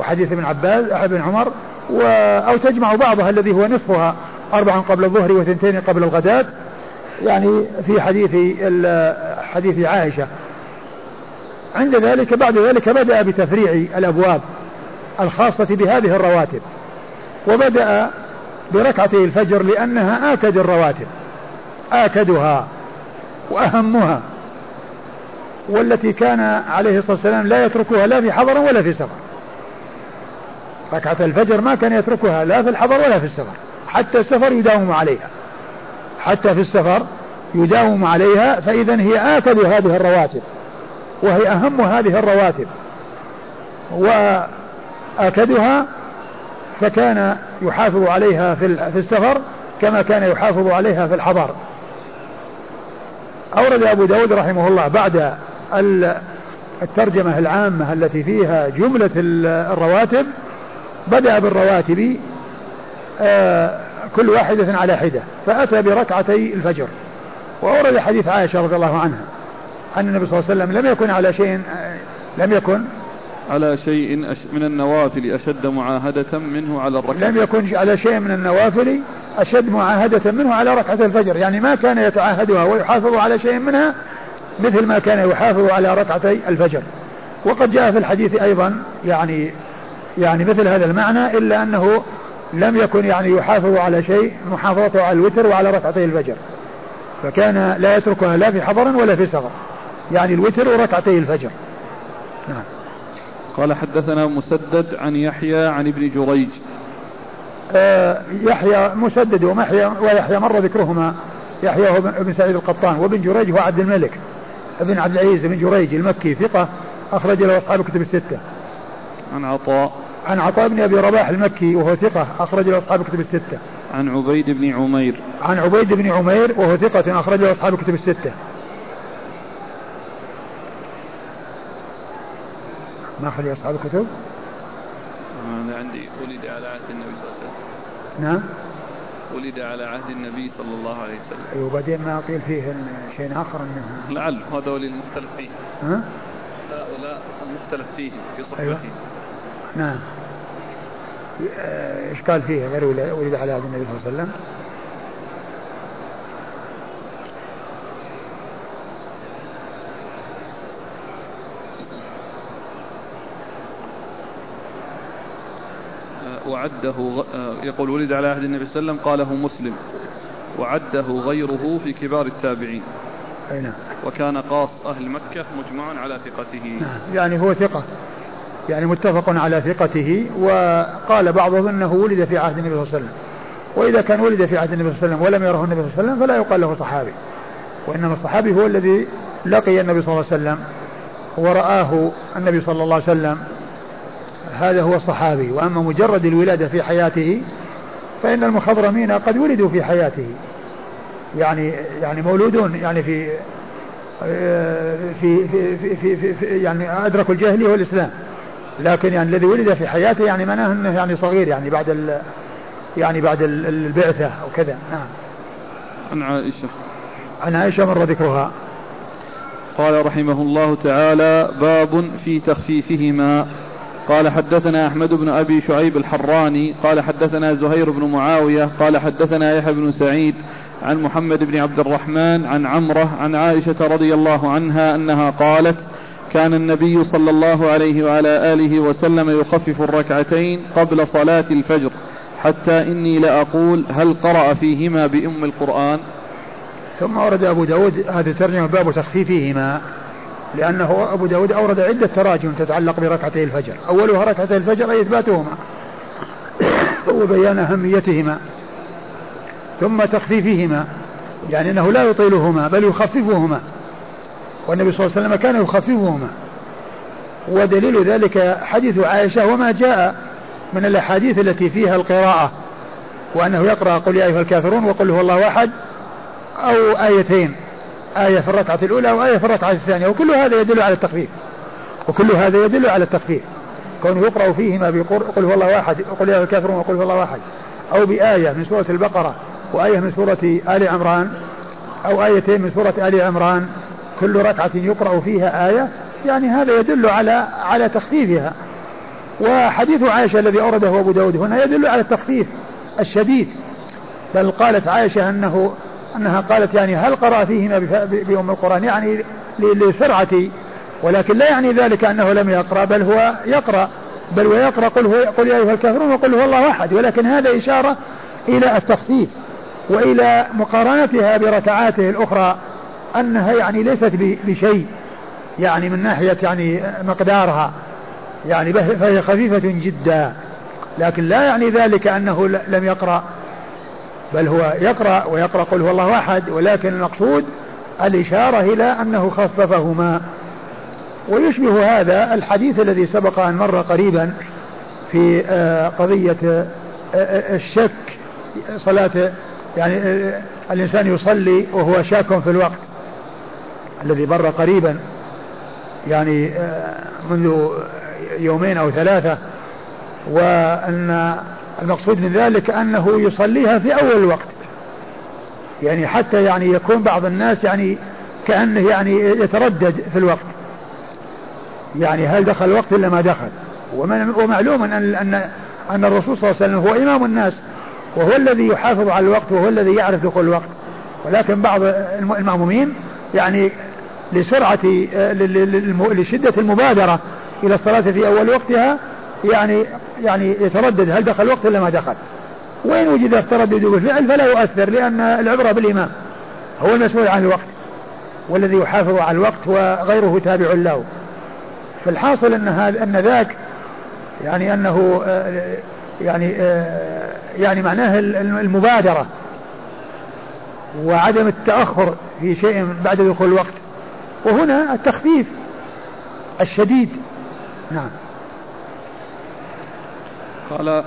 B: وحديث ابن عباس ابن عمر و أو تجمع بعضها الذي هو نصفها أربعا قبل الظهر وثنتين قبل الغداة. يعني في حديث حديث عائشة. عند ذلك بعد ذلك بدأ بتفريع الأبواب الخاصة بهذه الرواتب وبدأ بركعتي الفجر لأنها آكد الرواتب آكدها. وأهمها والتي كان عليه الصلاة والسلام لا يتركها لا في حضر ولا في سفر. ركعة الفجر ما كان يتركها لا في الحضر ولا في السفر حتى السفر يداوم عليها. حتى في السفر يداوم عليها فإذا هي آكد هذه الرواتب وهي أهم هذه الرواتب. وآكدها فكان يحافظ عليها في السفر كما كان يحافظ عليها في الحضر. أورد أبو داود رحمه الله بعد الترجمة العامة التي فيها جملة الرواتب بدأ بالرواتب آه، كل واحدة على حدة فأتى بركعتي الفجر وأورد حديث عائشة رضي الله عنها أن النبي صلى الله عليه وسلم لم يكن على شيء آه، لم يكن
A: على شيء من النوافل أشد معاهدة منه على الركعة
B: لم يكن على شيء من النوافل أشد معاهدة منه على ركعة الفجر. يعني ما كان يتعاهدها ويحافظ على شيء منها مثل ما كان يحافظ على ركعتي الفجر. وقد جاء في الحديث أيضا يعني يعني مثل هذا المعنى إلا أنه لم يكن يعني يحافظ على شيء محافظته على الوتر وعلى ركعتي الفجر. فكان لا يتركها لا في حضر ولا في سفر. يعني الوتر وركعتي الفجر.
A: قال حدثنا مسدد عن يحيى عن ابن جريج
B: آه يحيى مسدد ومحيى ويحيى مر ذكرهما يحيى هو ابن سعيد القطان وابن جريج هو عبد الملك ابن عبد العزيز بن جريج المكي ثقة أخرج له أصحاب الكتب الستة.
A: عن عطاء
B: عن عطاء بن أبي رباح المكي وهو ثقة أخرج له أصحاب الكتب الستة.
A: عن عبيد بن عمير.
B: عن عبيد بن عمير وهو ثقة أخرج له أصحاب الكتب الستة. ما أخرج أصحاب الكتب؟
A: أنا عندي ولد على عهد النبي صلى الله عليه وسلم.
B: نعم.
A: ولد على عهد النبي صلى الله عليه وسلم
B: أيوة وبعدين ما قيل فيه شيء آخر أنه
A: لعل هذا ولي المختلف فيه
B: ها؟
A: هؤلاء المختلف فيه في صحبته أيوة.
B: نعم إيش قال فيه غير ولد على عهد النبي صلى الله عليه وسلم
A: وعده آه، يقول ولد على عهد النبي صلى الله عليه وسلم قاله مسلم. وعده غيره في كبار التابعين.
B: نعم.
A: وكان قاص أهل مكة مجمع على ثقته.
B: نعم. يعني هو ثقة. يعني متفق على ثقته وقال بعضهم إنه ولد في عهد النبي صلى الله عليه وسلم. وإذا كان ولد في عهد النبي صلى الله عليه وسلم ولم يره النبي صلى الله عليه وسلم فلا يقال له صحابي. وإنما الصحابي هو الذي لقي النبي صلى الله عليه وسلم ورآه النبي صلى الله عليه وسلم هذا هو الصحابي. وأما مجرد الولادة في حياته فإن المخضرمين قد ولدوا في حياته. يعني يعني مولودون يعني في في في في, في, في, في يعني أدركوا الجاهلية والإسلام. لكن يعني الذي ولد في حياته يعني معناه أنه يعني صغير يعني بعد ال يعني بعد البعثة أو كذا. نعم.
A: عن عائشة.
B: عن عائشة مر ذكرها.
A: قال رحمه الله تعالى باب في تخفيفهما. قال حدثنا أحمد بن أبي شعيب الحراني قال حدثنا زهير بن معاوية قال حدثنا يحيى بن سعيد عن محمد بن عبد الرحمن عن عمرة عن عائشة رضي الله عنها أنها قالت كان النبي صلى الله عليه وعلى آله وسلم يخفف الركعتين قبل صلاة الفجر حتى إني لأقول هل قرأ فيهما بأم القرآن.
B: ثم ورد أبو داود هذه الترجمة باب تخفيفهما. لأنه أبو داود أورد عدة تراجم تتعلق بركعتي الفجر. أولها ركعتي الفجر أي إثباتهما. [coughs] وبيان أهميتهما. ثم تخفيفهما. يعني أنه لا يطيلهما بل يخففهما. والنبي صلى الله عليه وسلم كان يخففهما. ودليل ذلك حديث عائشة وما جاء من الأحاديث التي فيها القراءة. وأنه يقرأ قل يا أيها الكافرون وقل هو الله أحد أو آيتين. آية في الركعة الأولى وآية في الركعة الثانية وكل هذا يدل على التخفيف. وكل هذا يدل على التخفيف. كونه يقرأ فيهما بقل هو الله واحد وقل يا الكافرون وقل هو الله واحد. أو بآية من سورة البقرة وآية من سورة آل عمران أو آيتين من سورة آل عمران كل ركعة يقرأ فيها آية يعني هذا يدل على على تخفيفها. وحديث عائشة الذي أورده أبو داود هنا يدل على التخفيف الشديد. بل قالت عائشة أنه أنها قالت يعني هل قرأ فيهما بأم القرآن؟ يعني لسرعة ولكن لا يعني ذلك أنه لم يقرأ بل هو يقرأ بل ويقرأ قل, هو قل يا أيها الكافرون وقل هو الله أحد. ولكن هذا إشارة إلى التخفيف وإلى مقارنتها بركعاته الأخرى أنها يعني ليست بشيء يعني من ناحية يعني مقدارها. يعني فهي خفيفة جدا لكن لا يعني ذلك أنه لم يقرأ. بل هو يقرأ ويقرأ قل هو الله أحد ولكن المقصود الإشارة إلى أنه خففهما. ويشبه هذا الحديث الذي سبق أن مر قريبا في آه، قضية آه، آه، الشك صلاة يعني الإنسان يصلي وهو شاك في الوقت. الذي مر قريبا يعني منذ يومين أو ثلاثة وأن المقصود من ذلك أنه يصليها في أول الوقت يعني حتى يعني يكون بعض الناس يعني كأنه يعني يتردد في الوقت. يعني هل دخل الوقت إلا ما دخل. ومعلوم أن أن أن الرسول صلى الله عليه وسلم هو إمام الناس. وهو الذي يحافظ على الوقت وهو الذي يعرف دخول الوقت ولكن بعض المأمومين يعني لسرعة لشدة المبادرة إلى الصلاة في أول وقتها يعني يعني يتردد هل دخل الوقت إلا ما دخل. وإن وجد التردد بالفعل فلا يؤثر لأن العبرة بالإمام. هو المسؤول عن الوقت والذي يحافظ على الوقت وغيره تابع له. فالحاصل أن هذا أن ذاك يعني أنه آه، يعني آه، يعني معناه المبادرة وعدم التأخر في شيء بعد دخول الوقت. وهنا التخفيف الشديد. نعم.
A: قال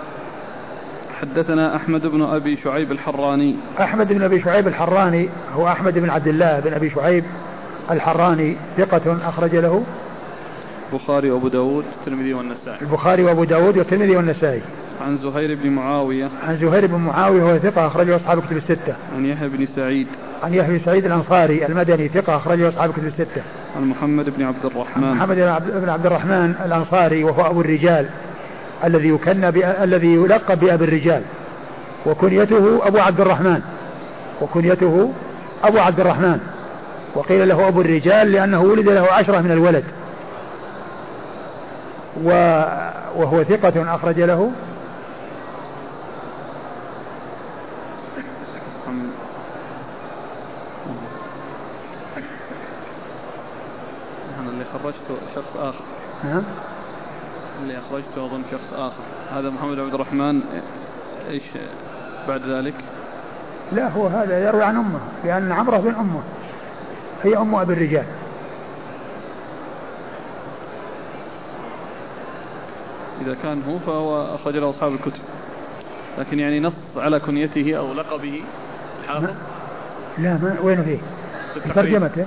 A: حدثنا أحمد بن أبي شعيب الحراني.
B: أحمد بن أبي شعيب الحراني هو أحمد بن عبد الله بن أبي شعيب الحراني ثقة أخرج له.
A: البخاري وأبو داود والترمذي والنسائي.
B: البخاري وأبو داود والترمذي والنسائي.
A: عن زهير بن معاوية.
B: عن زهير بن معاوية وهو ثقة أخرجه أصحاب كتب الستة.
A: عن يحيى بن سعيد.
B: عن يحيى بن سعيد الأنصاري المدني ثقة أخرجه أصحاب كتب الستة.
A: عن محمد بن عبد الرحمن.
B: محمد بن عبد الرحمن الأنصاري وهو أبو الرجال. الذي يكنى الذي يلقب بأبي الرجال وكنيته أبو عبد الرحمن وكنيته أبو عبد الرحمن. وقيل له أبو الرجال لأنه ولد له عشرة من الولد. وهو ثقة أخرج له.
A: أنا اللي خرجته شخص آخر. نعم. اللي أخرجته أظن شخص آخر. هذا محمد عبد الرحمن إيش بعد ذلك؟
B: لا هو هذا يروي عن أمه لأن عمرة بن أمه هي أم أبي الرجال.
A: إذا كان هو فهو أخرج له أصحاب الكتب. لكن يعني نص على كنيته أو لقبه. الحافظ
B: لا ما وين فيه؟ ترجمته.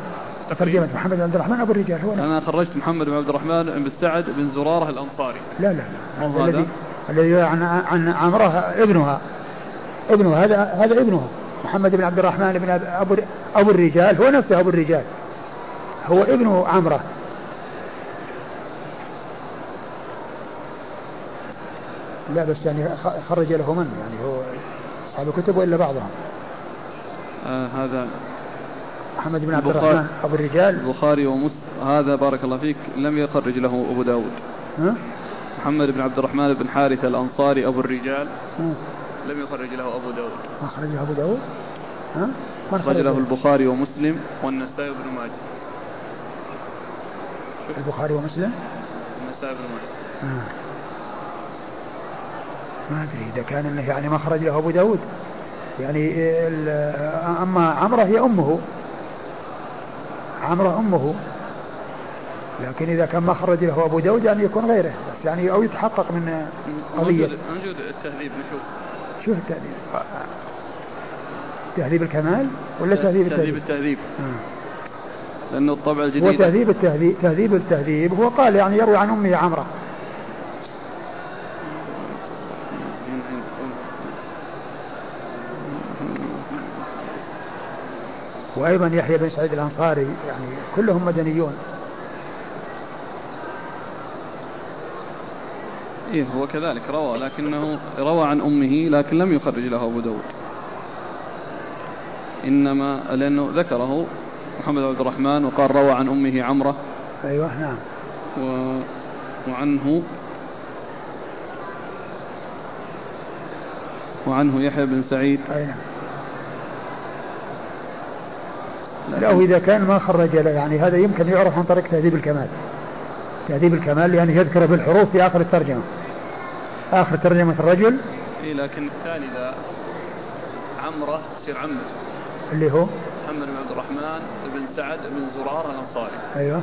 B: ترجمة محمد بن عبد الرحمن أبو الرجال هو
A: أنا خرجت محمد بن عبد الرحمن بن سعد بن زرارة الأنصاري.
B: لا لا, لا. الذي الذي عن عن عمره ابنها. ابنها هذا هذا ابنها. محمد بن عبد الرحمن بن أبو أبو الرجال هو نفسه أبو الرجال. هو ابن عمره. لا بس يعني خرج له من؟ يعني هو أصحاب الكتب وإلا بعضهم؟
A: آه هذا
B: محمد بن عبد الرحمن أبو الرجال.
A: البخاري ومسلم هذا بارك الله فيك لم يخرج له أبو داود. ها؟ محمد بن عبد الرحمن بن حارثة الأنصاري أبو الرجال. ها؟ لم يخرج له أبو داود.
B: ما خرج له أبو داود؟
A: ها؟ خرج؟ له البخاري ومسلم والنسائي بن ماجه.
B: البخاري ومسلم؟
A: النسائي بن ماجه.
B: ما أدري إذا كان يعني ما خرج له أبو داود. يعني أما عمرة هي أمه. عمرة أمه. لكن إذا كان ما خرج له أبو داود يعني يكون غيره. بس يعني أو يتحقق من قضية.
A: موجود التهذيب نشوف
B: شوف التهذيب؟ تهذيب الكمال ولا تهذيب التهذيب؟
A: تهذيب التهذيب؟ آه. لأنه الطبع الجديد
B: هو تهذيب التهذيب تهذيب التهذيب. هو قال يعني يروي عن أمه عمرة وأيضا يحيى بن سعيد الأنصاري يعني كلهم مدنيون.
A: إيه هو كذلك روى لكنه روى عن أمه لكن لم يخرج له أبو داود. إنما لأنه ذكره محمد عبد الرحمن وقال روى عن أمه عمرة.
B: أيوه نعم.
A: و... وعنه وعنه يحيى بن سعيد.
B: أي لا إذا كان ما خرج له يعني هذا يمكن يعرف عن طريق تهذيب الكمال. تهذيب الكمال يعني يذكر بالحروف في آخر الترجمة. آخر ترجمة الرجل.
A: إيه لكن الثاني ذا عمرة تصير عمته
B: اللي هو؟
A: محمد بن عبد الرحمن بن سعد بن زرارة الأنصاري.
B: أيوه.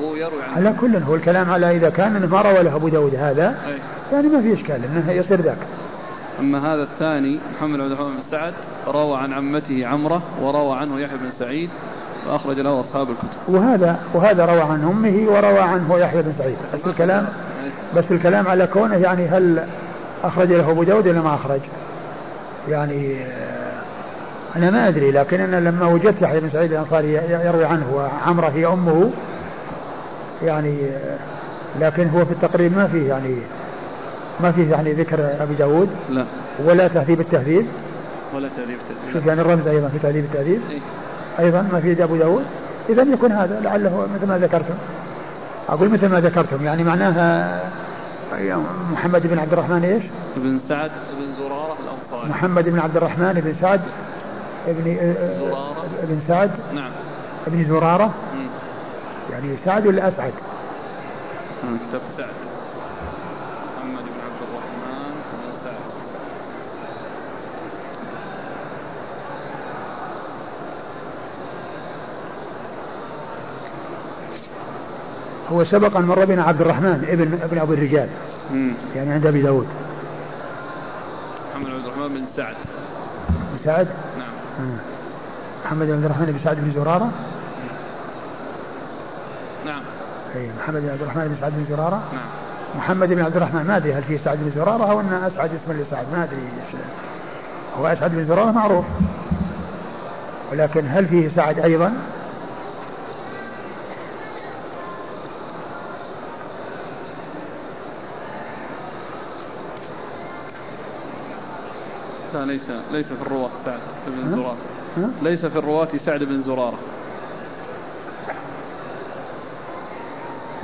A: وهو يروي عن
B: على كل هو الكلام على إذا كان ما روى له أبو داود هذا
A: أي.
B: يعني ما في إشكال إنه يصير ذاك.
A: أما هذا الثاني محمد بن عبد الرحمن بن سعد روى عن عمته عمرة وروى عنه يحيى بن سعيد وأخرج له أصحاب الكتب.
B: وهذا وهذا روى عن أمه وروى عنه يحيى بن سعيد. بس الكلام بس الكلام على كونه يعني هل أخرج له أبو داود ولا ما أخرج؟ يعني آه، أنا ما أدري لكن أنا لما وجدت يحيى بن سعيد الأنصاري يروي عنه وعمرة هي أمه يعني آه، لكن هو في التقريب ما فيه يعني ما فيه يعني ذكر أبي داود؟
A: لا.
B: ولا تهذيب التهذيب
A: ولا تهذيب التهذيب
B: شوف يعني الرمز أيضا في تهذيب التهذيب
A: إيه.
B: أيضا ما في أبو داود؟ إذا يكون هذا لعله مثل ما ذكرتم. أقول مثل ما ذكرتم يعني معناها محمد بن عبد الرحمن إيش؟
A: بن سعد بن زرارة الأنصاري.
B: محمد بن عبد الرحمن بن سعد بن
A: زرارة.
B: بن سعد
A: نعم.
B: بن زرارة.
A: مم.
B: يعني سعد ولا أسعد؟
A: آه، كتاب سعد محمد بن عبد الرحمن بن سعد
B: هو سبق أن مر بنا عبد الرحمن ابن ابن أبو الرجال.
A: مم.
B: يعني عند أبي داود.
A: محمد بن عبد الرحمن بن سعد.
B: بن سعد؟
A: نعم.
B: آه. محمد بن عبد الرحمن بن سعد بن زرارة؟
A: نعم.
B: أي محمد بن عبد الرحمن بن سعد بن زرارة؟
A: نعم.
B: محمد بن عبد الرحمن ما أدري هل فيه سعد بن زرارة أو أن أسعد اسم لسعد ما أدري إيش. هو أسعد بن زرارة معروف. ولكن هل فيه سعد أيضا؟
A: لا ليس ليس في الرواة سعد بن؟ زرارة؟ ليس في الرواة سعد بن زرارة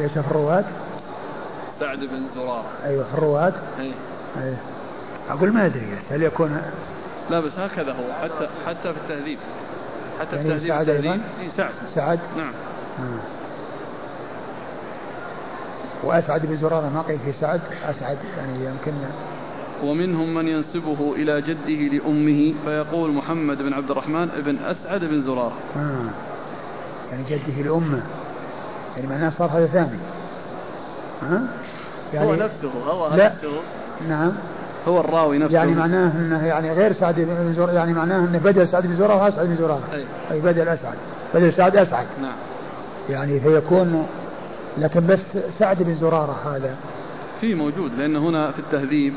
B: ليس في الرواة
A: سعد بن زرارة
B: أيوه في الرواة
A: أي.
B: أيوة. أقول ما أدري بس هل يكون
A: لا بس هكذا هو حتى حتى في التهذيب حتى
B: يعني
A: التهذيب
B: سعد
A: التهذيب
B: أيضا؟
A: سعد
B: سعد
A: نعم
B: آه. وأسعد بن زرارة ما قيل فيه سعد أسعد يعني يمكن
A: ومنهم من ينسبه إلى جده لأمه فيقول محمد بن عبد الرحمن بن أسعد بن زرارة.
B: آه. يعني جده الامه يعني معناه صار هذا ثاني. ها؟ يعني
A: هو نفسه هو
B: لا.
A: نفسه.
B: نعم.
A: هو الراوي نفسه.
B: يعني معناه إنه يعني غير سعد بن زرارة يعني معناه إنه بدل سعد بن زرارة واسعد بن زرارة.
A: أي.
B: أي بدل أسعد. بدل سعد أسعد.
A: نعم.
B: يعني فيكون لكن بس سعد بن زرارة هذا.
A: في موجود لأن هنا في التهذيب.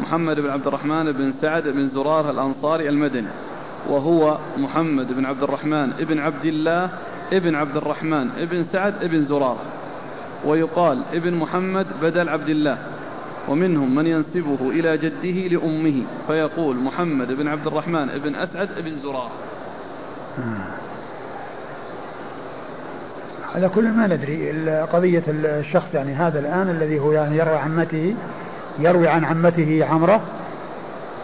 A: محمد بن عبد الرحمن بن سعد بن زرارة الأنصاري المدني وهو محمد بن عبد الرحمن ابن عبد الله ابن عبد الرحمن ابن سعد ابن زرارة ويقال ابن محمد بدل عبد الله ومنهم من ينسبه إلى جده لأمه فيقول محمد بن عبد الرحمن ابن أسعد ابن زرارة
B: على كل ما ندري. قضية الشخص يعني هذا الآن الذي هو يعني يروي عن عمته يروي عن عمته عمرة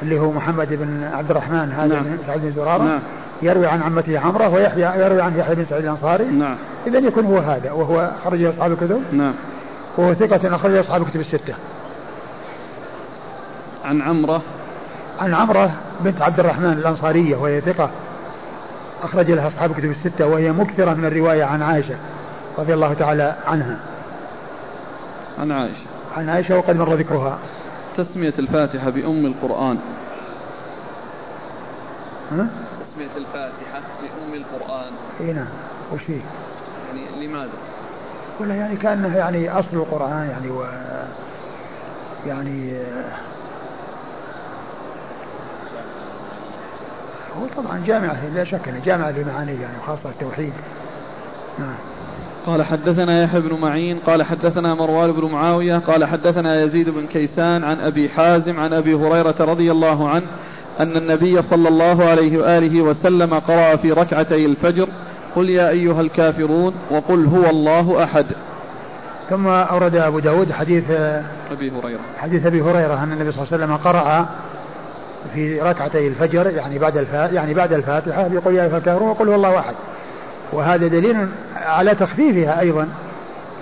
B: اللي هو محمد بن عبد الرحمن هذا
A: نعم.
B: بن سعد بن زرارة.
A: نعم.
B: يروي عن عمته عمرة ويحيى يروي عن يحيى بن سعيد الأنصاري.
A: نعم.
B: إذا يكون هو هذا وهو خرج أصحاب الكتب.
A: نعم.
B: وهو ثقة أخرج أصحاب الكتب الستة.
A: عن عمرة.
B: عن عمرة بنت عبد الرحمن الأنصارية وهي ثقة. أخرج لها أصحاب الكتب الستة وهي مكثرة من الرواية عن عائشة رضي الله تعالى عنها
A: عن عائشة
B: عن عائشة وقد مر ذكرها
A: تسمية الفاتحة بأم القرآن
B: ها؟
A: تسمية الفاتحة بأم القرآن
B: إي نعم وش فيه؟
A: يعني لماذا؟
B: ولا يعني كأنه يعني أصل القرآن يعني و يعني هو طبعا جامعة لا شك أنه جامعة للمعاني يعني وخاصة التوحيد. نعم.
A: قال حدثنا يحيى بن معين قال حدثنا مروان بن معاوية قال حدثنا يزيد بن كيسان عن أبي حازم عن أبي هريرة رضي الله عنه أن النبي صلى الله عليه وآله وسلم قرأ في ركعتي الفجر قل يا أيها الكافرون وقل هو الله أحد.
B: ثم أورد أبو داود حديث
A: أبي هريرة.
B: حديث أبي هريرة أن النبي صلى الله عليه وسلم قرأ في ركعتي الفجر يعني بعد الفا يعني بعد الفاتحة يقول يا أيها الكافرون وقل هو الله أحد. وهذا دليل على تخفيفها أيضا.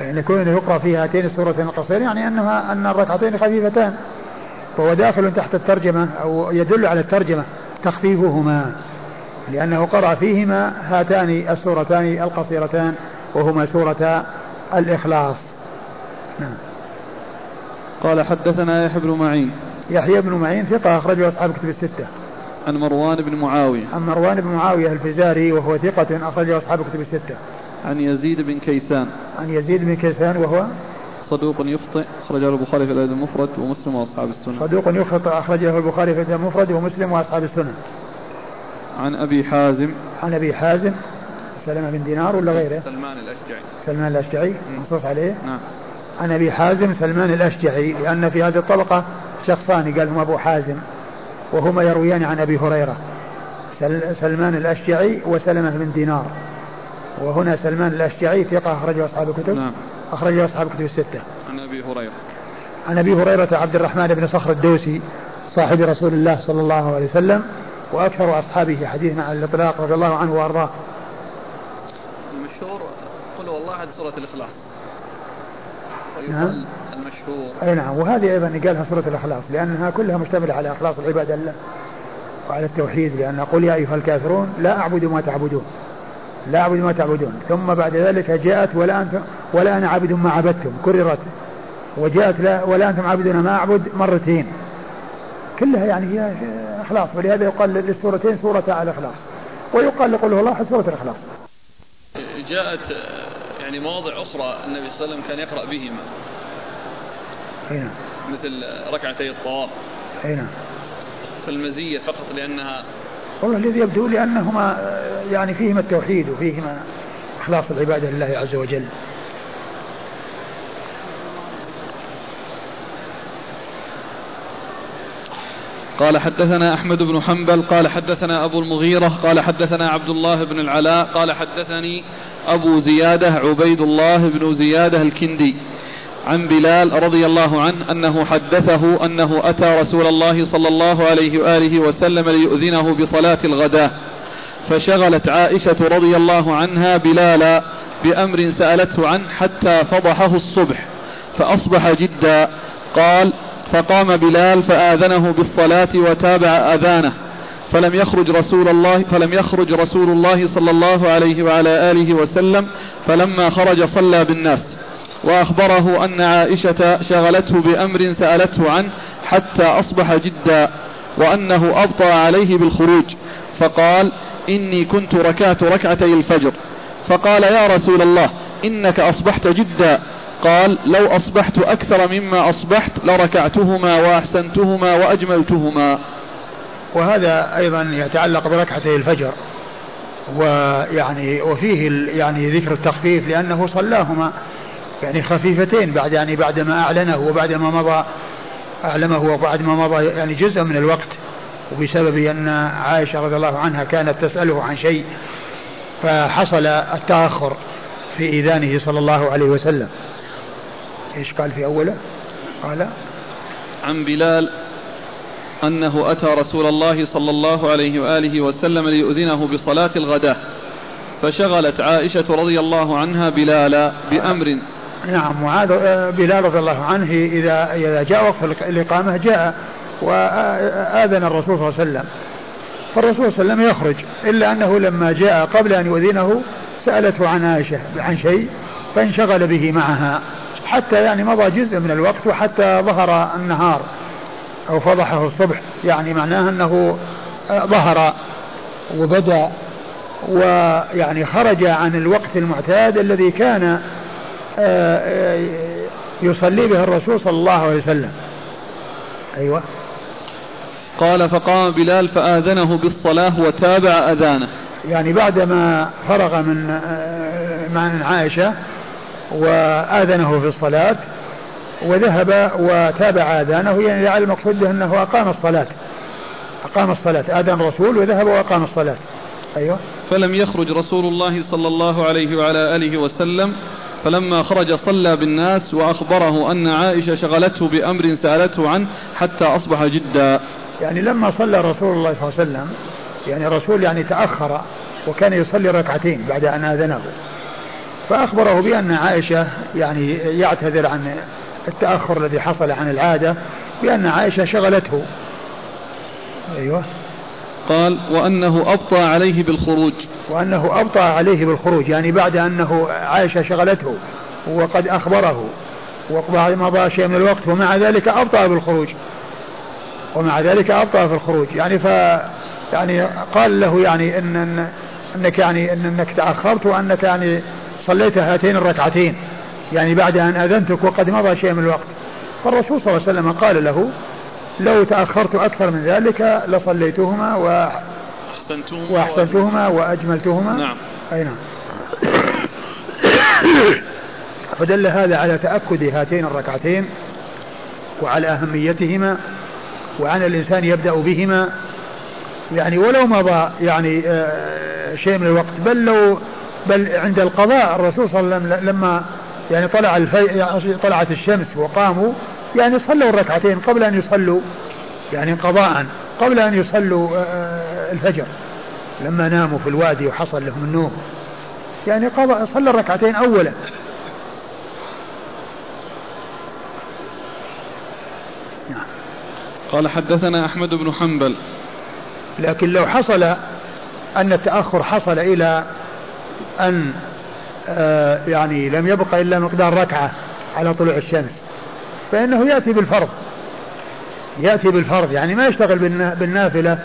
B: يعني كون يقرأ في هاتين السورتين القصيرين يعني أنها أن الركعتين خفيفتان. فهو داخل تحت الترجمة أو يدل على الترجمة تخفيفهما لأنه قرأ فيهما هاتان السورتان القصيرتان وهما سورة الإخلاص. نعم.
A: قال حدثنا يحيى بن معين.
B: يحيى بن معين ثقة أخرجه أصحاب كتب الستة.
A: عن مروان بن معاوية.
B: عن مروان بن معاوية الفزاري وهو ثقة أخرجه أصحاب كتب الستة.
A: عن يزيد بن كيسان.
B: عن يزيد بن كيسان وهو
A: صدوق يخطئ أخرجه البخاري في الأدب المفرد ومسلم وأصحاب السنة.
B: صدوق يخطئ أخرجه البخاري في الأدب المفرد ومسلم وأصحاب السنة.
A: عن أبي حازم.
B: عن أبي حازم. سلمة بن دينار ولا غيره؟
A: سلمان الأشجعي.
B: سلمان الأشجعي منصوص عليه.
A: نعم.
B: عن أبي حازم سلمان الأشجعي لأن في هذه الطبقة شخصان قال هما أبو حازم وهما يرويان عن أبي هريرة سلمان الأشجعي وسلمة بن دينار. وهنا سلمان الأشجعي ثقة أخرجه أصحاب الكتب
A: نعم.
B: أخرجه أصحاب الكتب الستة.
A: عن أبي هريرة.
B: عن أبي هريرة عبد الرحمن بن صخر الدوسي صاحب رسول الله صلى الله عليه وسلم وأكثر أصحابه حديثا عن الإطلاق رضي الله عنه وأرضاه.
A: المشهور قل والله عن سورة الإخلاص.
B: نعم.
A: المشهور.
B: أي نعم. وهذه أيضا قالها سورة الإخلاص لأنها كلها مشتملة على إخلاص العبادة لله وعلى التوحيد لأن قل يا أيها الكافرون لا أعبد ما تعبدون لا أعبد ما تعبدون. ثم بعد ذلك جاءت ولا أنتم ولا أنا عابد ما عبدتم كررت. وجاءت لا ولا أنتم عابدون ما أعبد مرتين. كلها يعني هي إخلاص ولهذا يقال للسورتين سورة على الإخلاص ويقال لقل هو الله سورة الإخلاص.
A: جاءت يعني مواضع أخرى النبي صلى الله عليه وسلم كان يقرأ بهما.
B: نعم.
A: مثل ركعتي الطواف.
B: أي نعم.
A: فالمزية فقط لأنها
B: والله الذي يبدو لأنهما يعني فيهما التوحيد وفيهما إخلاص العبادة لله عز وجل.
A: قال حدثنا أحمد بن حنبل قال حدثنا أبو المغيرة قال حدثنا عبد الله بن العلاء قال حدثني أبو زيادة عبيد الله بن زيادة الكندي عن بلال رضي الله عنه أنه حدثه أنه أتى رسول الله صلى الله عليه وآله وسلم ليؤذنه بصلاة الغداة فشغلت عائشة رضي الله عنها بلالا بأمر سألته عنه حتى فضحه الصبح فأصبح جدا قال فقام بلال فآذنه بالصلاة وتابع أذانه. فلم يخرج رسول الله فلم يخرج رسول الله صلى الله عليه وعلى آله وسلم فلما خرج صلى بالناس. وأخبره أن عائشة شغلته بأمر سألته عنه حتى أصبح جدا وأنه أبطأ عليه بالخروج. فقال إني كنت ركعت ركعتي الفجر. فقال يا رسول الله إنك أصبحت جدا قال لو أصبحت أكثر مما أصبحت لركعتهما وأحسنتهما وأجملتهما.
B: وهذا أيضا يتعلق بركعتي الفجر. ويعني وفيه يعني ذكر التخفيف لأنه صلاهما يعني خفيفتين بعد يعني بعد ما أعلنه وبعد ما مضى أعلمه وبعد ما مضى يعني جزء من الوقت. وبسبب أن عائشة رضي الله عنها كانت تسأله عن شيء فحصل التأخر في إيذانه صلى الله عليه وسلم. إيش قال في أوله؟ قال
A: عن بلال أنه أتى رسول الله صلى الله عليه وآله وسلم ليؤذنه بصلاة الغداه فشغلت عائشة رضي الله عنها بلالا بأمر.
B: نعم وعاد بلال رضي الله عنه إذا إذا جاء وقت الإقامة جاء وآذن الرسول صلى الله عليه وسلم. فالرسول صلى الله عليه وسلم يخرج إلا أنه لما جاء قبل أن يؤذنه سألته عن عائشة عن شيء فانشغل به معها. حتى يعني مضى جزء من الوقت وحتى ظهر النهار أو فضحه الصبح. يعني معناه أنه ظهر وبدأ ويعني خرج عن الوقت المعتاد الذي كان آه، آه، يصلي به الرسول صلى الله عليه وسلم. أيوة.
A: قال فقام بلال فآذنه بالصلاة وتابع أذانه.
B: يعني بعدما فرغ من آه، من عائشة وآذنه في الصلاة وذهب وتابع آذانه يعني لعل المقصود به أنه أقام الصلاة. أقام الصلاة آذن الرسول وذهب وأقام الصلاة. أيوة.
A: فلم يخرج رسول الله صلى الله عليه وعلى آله وسلم فلما خرج صلى بالناس وأخبره أن عائشة شغلته بأمر سألته عنه حتى أصبح جدا.
B: يعني لما صلى رسول الله صلى الله عليه وسلم يعني الرسول يعني تأخر وكان يصلي ركعتين بعد أن آذنه. فأخبره بأن عائشة يعني يعتذر عن التأخر الذي حصل عن العادة بأن عائشة شغلته. أيوه.
A: قال وأنه أبطأ عليه بالخروج.
B: وأنه أبطأ عليه بالخروج يعني بعد أنه عائشة شغلته وقد أخبره. وبعد مضى شيء من الوقت ومع ذلك أبطأ بالخروج. ومع ذلك أبطأ في الخروج. يعني ف يعني قال له يعني إن, إن أنك يعني إن أنك تأخرت وأنك يعني صليت هاتين الركعتين يعني بعد أن أذنتك وقد مضى شيء من الوقت. فالرسول صلى الله عليه وسلم قال له لو تأخرت أكثر من ذلك لصليتهما و وأحسنتهما وأجملتهما.
A: نعم.
B: أي نعم. [coughs] فدل هذا على تأكد هاتين الركعتين وعلى أهميتهما وعن الإنسان يبدأ بهما. يعني ولو مضى يعني آه، شيء من الوقت بل لو بل عند القضاء الرسول صلى الله عليه وسلم لما يعني طلع الفي يعني طلعت الشمس وقاموا يعني صلوا الركعتين قبل أن يصلوا يعني قضاء قبل أن يصلوا آه، آه، الفجر. لما ناموا في الوادي وحصل لهم النوم. يعني قضى صلى الركعتين أولا.
A: نعم. قال حدثنا أحمد بن حنبل.
B: لكن لو حصل أن التأخر حصل إلى أن آه، يعني لم يبقى إلا مقدار ركعة على طلوع الشمس. فإنه يأتي بالفرض. يأتي بالفرض يعني ما يشتغل بالنافلة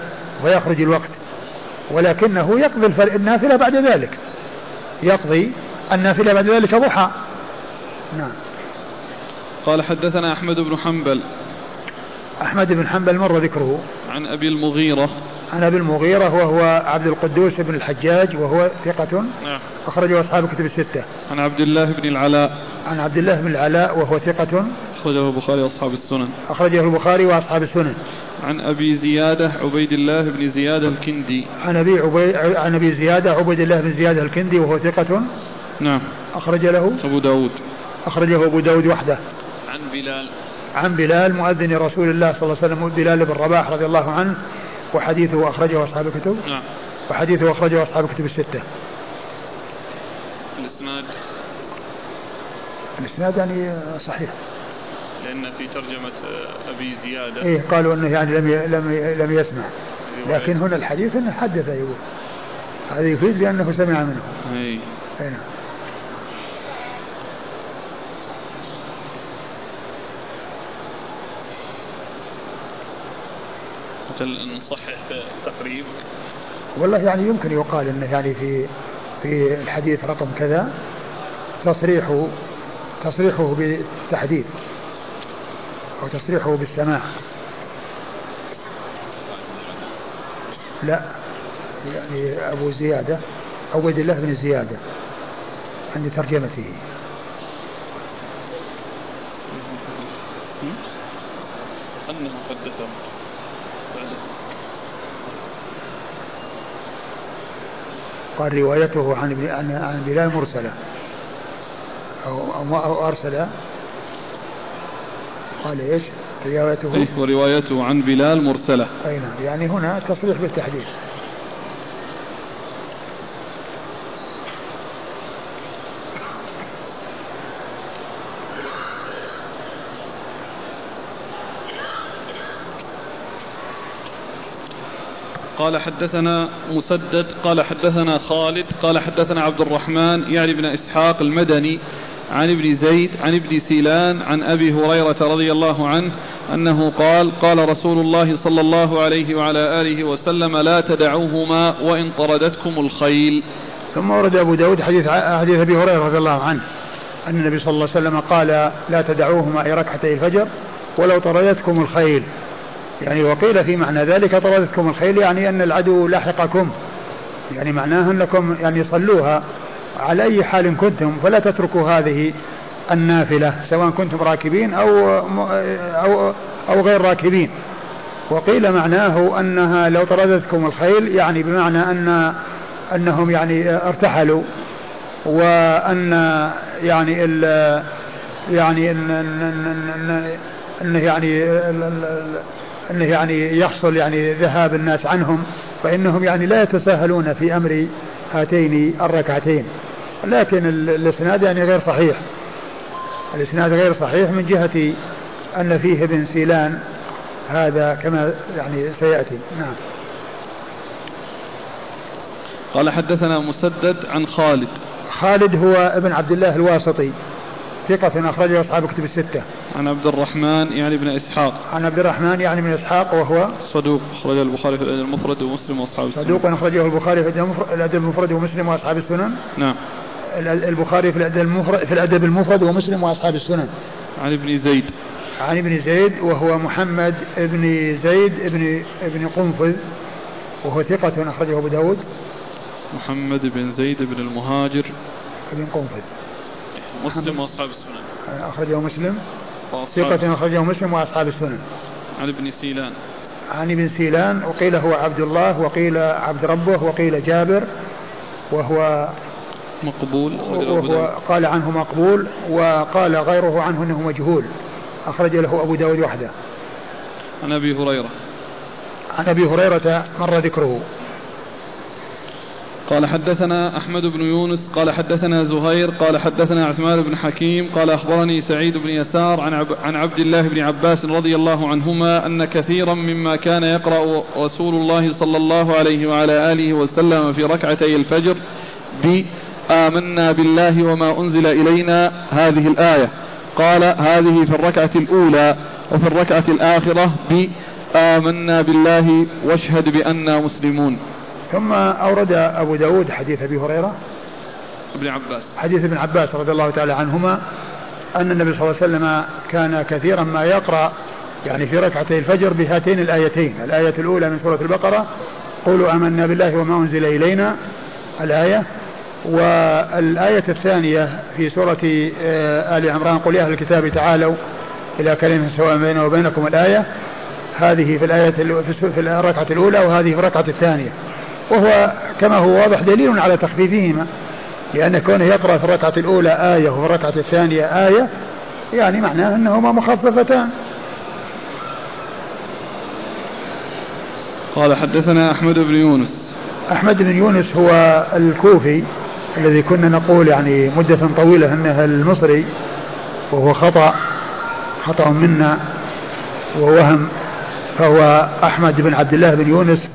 B: ويخرج الوقت. ولكنه يقضي النافلة بعد ذلك. يقضي النافلة بعد ذلك ضحى. نعم.
A: قال حدثنا أحمد بن حنبل.
B: أحمد بن حنبل مر ذكره.
A: عن أبي المغيرة.
B: عن أبي المغيرة وهو عبد القدوس بن الحجاج وهو ثقة
A: نعم
B: أخرجه أصحاب الكتب الستة.
A: عن عبد الله بن العلاء
B: عن عبد الله بن العلاء وهو ثقة
A: أخرجه البخاري وأصحاب السنن.
B: أخرجه البخاري وأصحاب السنن.
A: عن أبي زيادة عبيد الله بن زياد الكندي.
B: عن أبي عبيد عن أبي زيادة عبيد الله بن زياد الكندي وهو ثقة.
A: نعم.
B: أخرج له
A: أبو داود
B: أخرجه أبو داود وحده.
A: عن بلال.
B: عن بلال مؤذن رسول الله صلى الله عليه وسلم بلال بن رباح رضي الله عنه وحديثه أخرجه أصحاب الكتب.
A: نعم.
B: وحديثه أخرجه أصحاب الكتب الستة.
A: الإسناد؟
B: الإسناد يعني صحيح.
A: لأن في ترجمة أبي زيادة.
B: إيه قالوا أنه يعني لم لم لم يسمع. لكن هنا الحديث أنه حدث يقول. هذا يفيد لأنه سمع منه.
A: أي
B: أي نعم
A: نصحح التقريب؟
B: والله يعني يمكن يقال إنه يعني في في الحديث رقم كذا تصريح تصريحه بالتحديد أو تصريحه بالسماع. لا يعني أبو زيادة عبيد الله بن زيادة عند ترجمته.
A: أنه حدثه
B: قال روايته عن عن عن بلال مرسلة. أو أو, أو أرسل قال إيش؟ روايته.
A: وروايته عن بلال مرسلة.
B: أي نعم يعني هنا تصريح بالتحديث.
A: قال حدثنا مسدد قال حدثنا خالد قال حدثنا عبد الرحمن يعني بن إسحاق المدني عن ابن زيد عن ابن سيلان عن أبي هريرة رضي الله عنه أنه قال قال رسول الله صلى الله عليه وعلى آله وسلم لا تدعوهما وإن طردتكم الخيل.
B: ثم ورد أبو داود حديث, حديث أبي هريرة رضي الله عنه أن النبي صلى الله عليه وسلم قال لا تدعوهما أي ركعتي الفجر ولو طردتكم الخيل. يعني وقيل في معنى ذلك طردتكم الخيل يعني أن العدو لاحقكم يعني معناه أنكم يعني صلوها على أي حال كنتم فلا تتركوا هذه النافلة سواء كنتم راكبين أو أو أو غير راكبين وقيل معناه أنها لو طردتكم الخيل يعني بمعنى أن أنهم يعني ارتحلوا وأن يعني ال يعني أن, أن, أن, أن, يعني أنه يعني يحصل يعني ذهاب الناس عنهم فإنهم يعني لا يتساهلون في أمر هاتين الركعتين. لكن الإسناد يعني غير صحيح. الإسناد غير صحيح من جهة أن فيه ابن سيلان هذا كما يعني سيأتي. نعم.
A: قال حدثنا مسدد عن خالد.
B: خالد هو ابن عبد الله الواسطي. ثقة أخرجه أصحاب كتب الستة.
A: عن عبد الرحمن يعني بن إسحاق.
B: عن عبد الرحمن يعني بن إسحاق وهو
A: صدوق أخرجه البخاري في الأدب المفرد ومسلم وأصحاب السنن.
B: صدوق أخرجه البخاري في الأدب المفرد ومسلم وأصحاب السنن.
A: نعم.
B: البخاري في الأدب المفرد في الأدب المفرد ومسلم وأصحاب السنن.
A: عن ابن زيد.
B: عن ابن زيد وهو محمد ابن زيد ابن ابن قنفذ وهو ثقة أخرجه أبو داود
A: محمد بن زيد بن المهاجر
B: بن قنفذ
A: مسلم وأصحاب السنن.
B: أخرجه مسلم. ثقة أخرجه مسلم وأصحاب السنن.
A: عن ابن سيلان.
B: عن ابن سيلان وقيل هو عبد الله وقيل عبد ربه وقيل جابر وهو
A: مقبول
B: وهو قال عنه مقبول وقال غيره عنه إنه مجهول. أخرج له أبو داود وحده.
A: عن أبي هريرة.
B: عن أبي هريرة مر ذكره.
A: قال حدثنا أحمد بن يونس قال حدثنا زهير قال حدثنا عثمان بن حكيم قال أخبرني سعيد بن يسار عن, عب عن عبد الله بن عباس رضي الله عنهما أن كثيرا مما كان يقرأ رسول الله صلى الله عليه وعلى آله وسلم في ركعتي الفجر بآمنا بالله وما أنزل إلينا هذه الآية. قال هذه في الركعة الأولى وفي الركعة الآخرة بآمنا بالله واشهد بأننا مسلمون.
B: ثم أورد أبو داود حديث أبي هريرة
A: ابن عباس.
B: حديث ابن عباس رضي الله تعالى عنهما أن النبي صلى الله عليه وسلم كان كثيرا ما يقرأ يعني في ركعتي الفجر بهاتين الآيتين الآية الأولى من سورة البقرة قولوا آمنا بالله وما أنزل إلينا الآية والآية الثانية في سورة آه، آل عمران قل يا أهل الكتاب تعالوا إلى كلمة سواء بيننا وبينكم الآية هذه في الآية في الركعة الأولى وهذه في الركعة الثانية. وهو كما هو واضح دليل على تخفيفهما لأن كونه يقرأ في الركعة الأولى آية وفي الركعة الثانية آية يعني معناه أنهما مخففتان.
A: قال حدثنا أحمد بن يونس.
B: أحمد بن يونس هو الكوفي الذي كنا نقول يعني مدة طويلة أنه المصري وهو خطأ خطأ منا ووهم فهو أحمد بن عبد الله بن يونس.